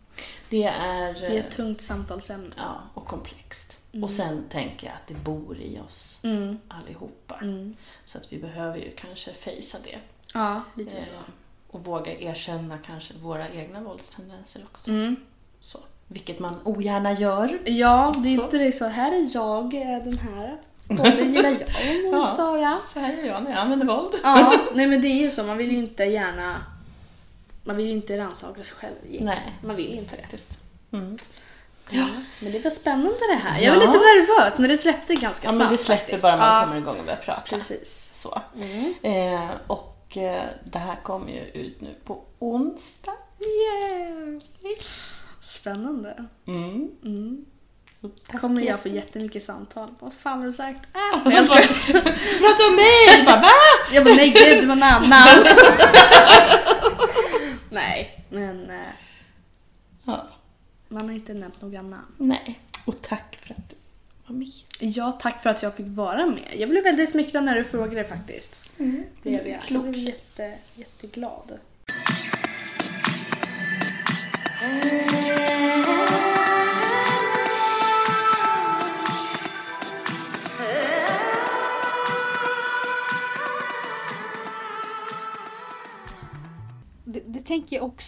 Det är... Det är ett tungt samtalsämne. Ja, och komplext. Och sen tänker jag att det bor i oss Mm. allihopa. Mm. Så att vi behöver ju kanske fejsa det. Ja, lite Eh, så. och våga erkänna kanske våra egna våldstendenser också. Mm. Så. Vilket man ogärna gör. Ja, det är Så. inte det så. Här är jag, är den här. Både gillar jag och Ja. motsvara. Så här gör jag när jag använder våld. Ja, nej men det är ju så. Man vill ju inte gärna... Man vill ju inte rannsaka sig själv egentligen. Nej. Man vill inte det. Mm. Ja. Men det var spännande det här. Ja. Jag var lite nervös men det släppte ganska Ja, snabbt men det släpper faktiskt. bara man ja, kommer igång och börjar prata. Precis. Så. Mm. Eh, och eh, det här kommer ju ut nu på onsdag. Yeah. Spännande. Mm. Mm. Tack Kommer jag få jättemycket samtal. Vad fan har du sagt? Äh, nej, jag skojar. Prata om mig! Bara, va? Jag bara nej gud det var en annan. nej men eh, Ja. man har inte nämnt några namn. Nej. Och tack för att du var med. Ja tack för att jag fick vara med. Jag blev väldigt smickrad när du frågade faktiskt. Mm. Det blev jag. Jag Klokt. blev jätte, jätteglad. Det, det tänker jag också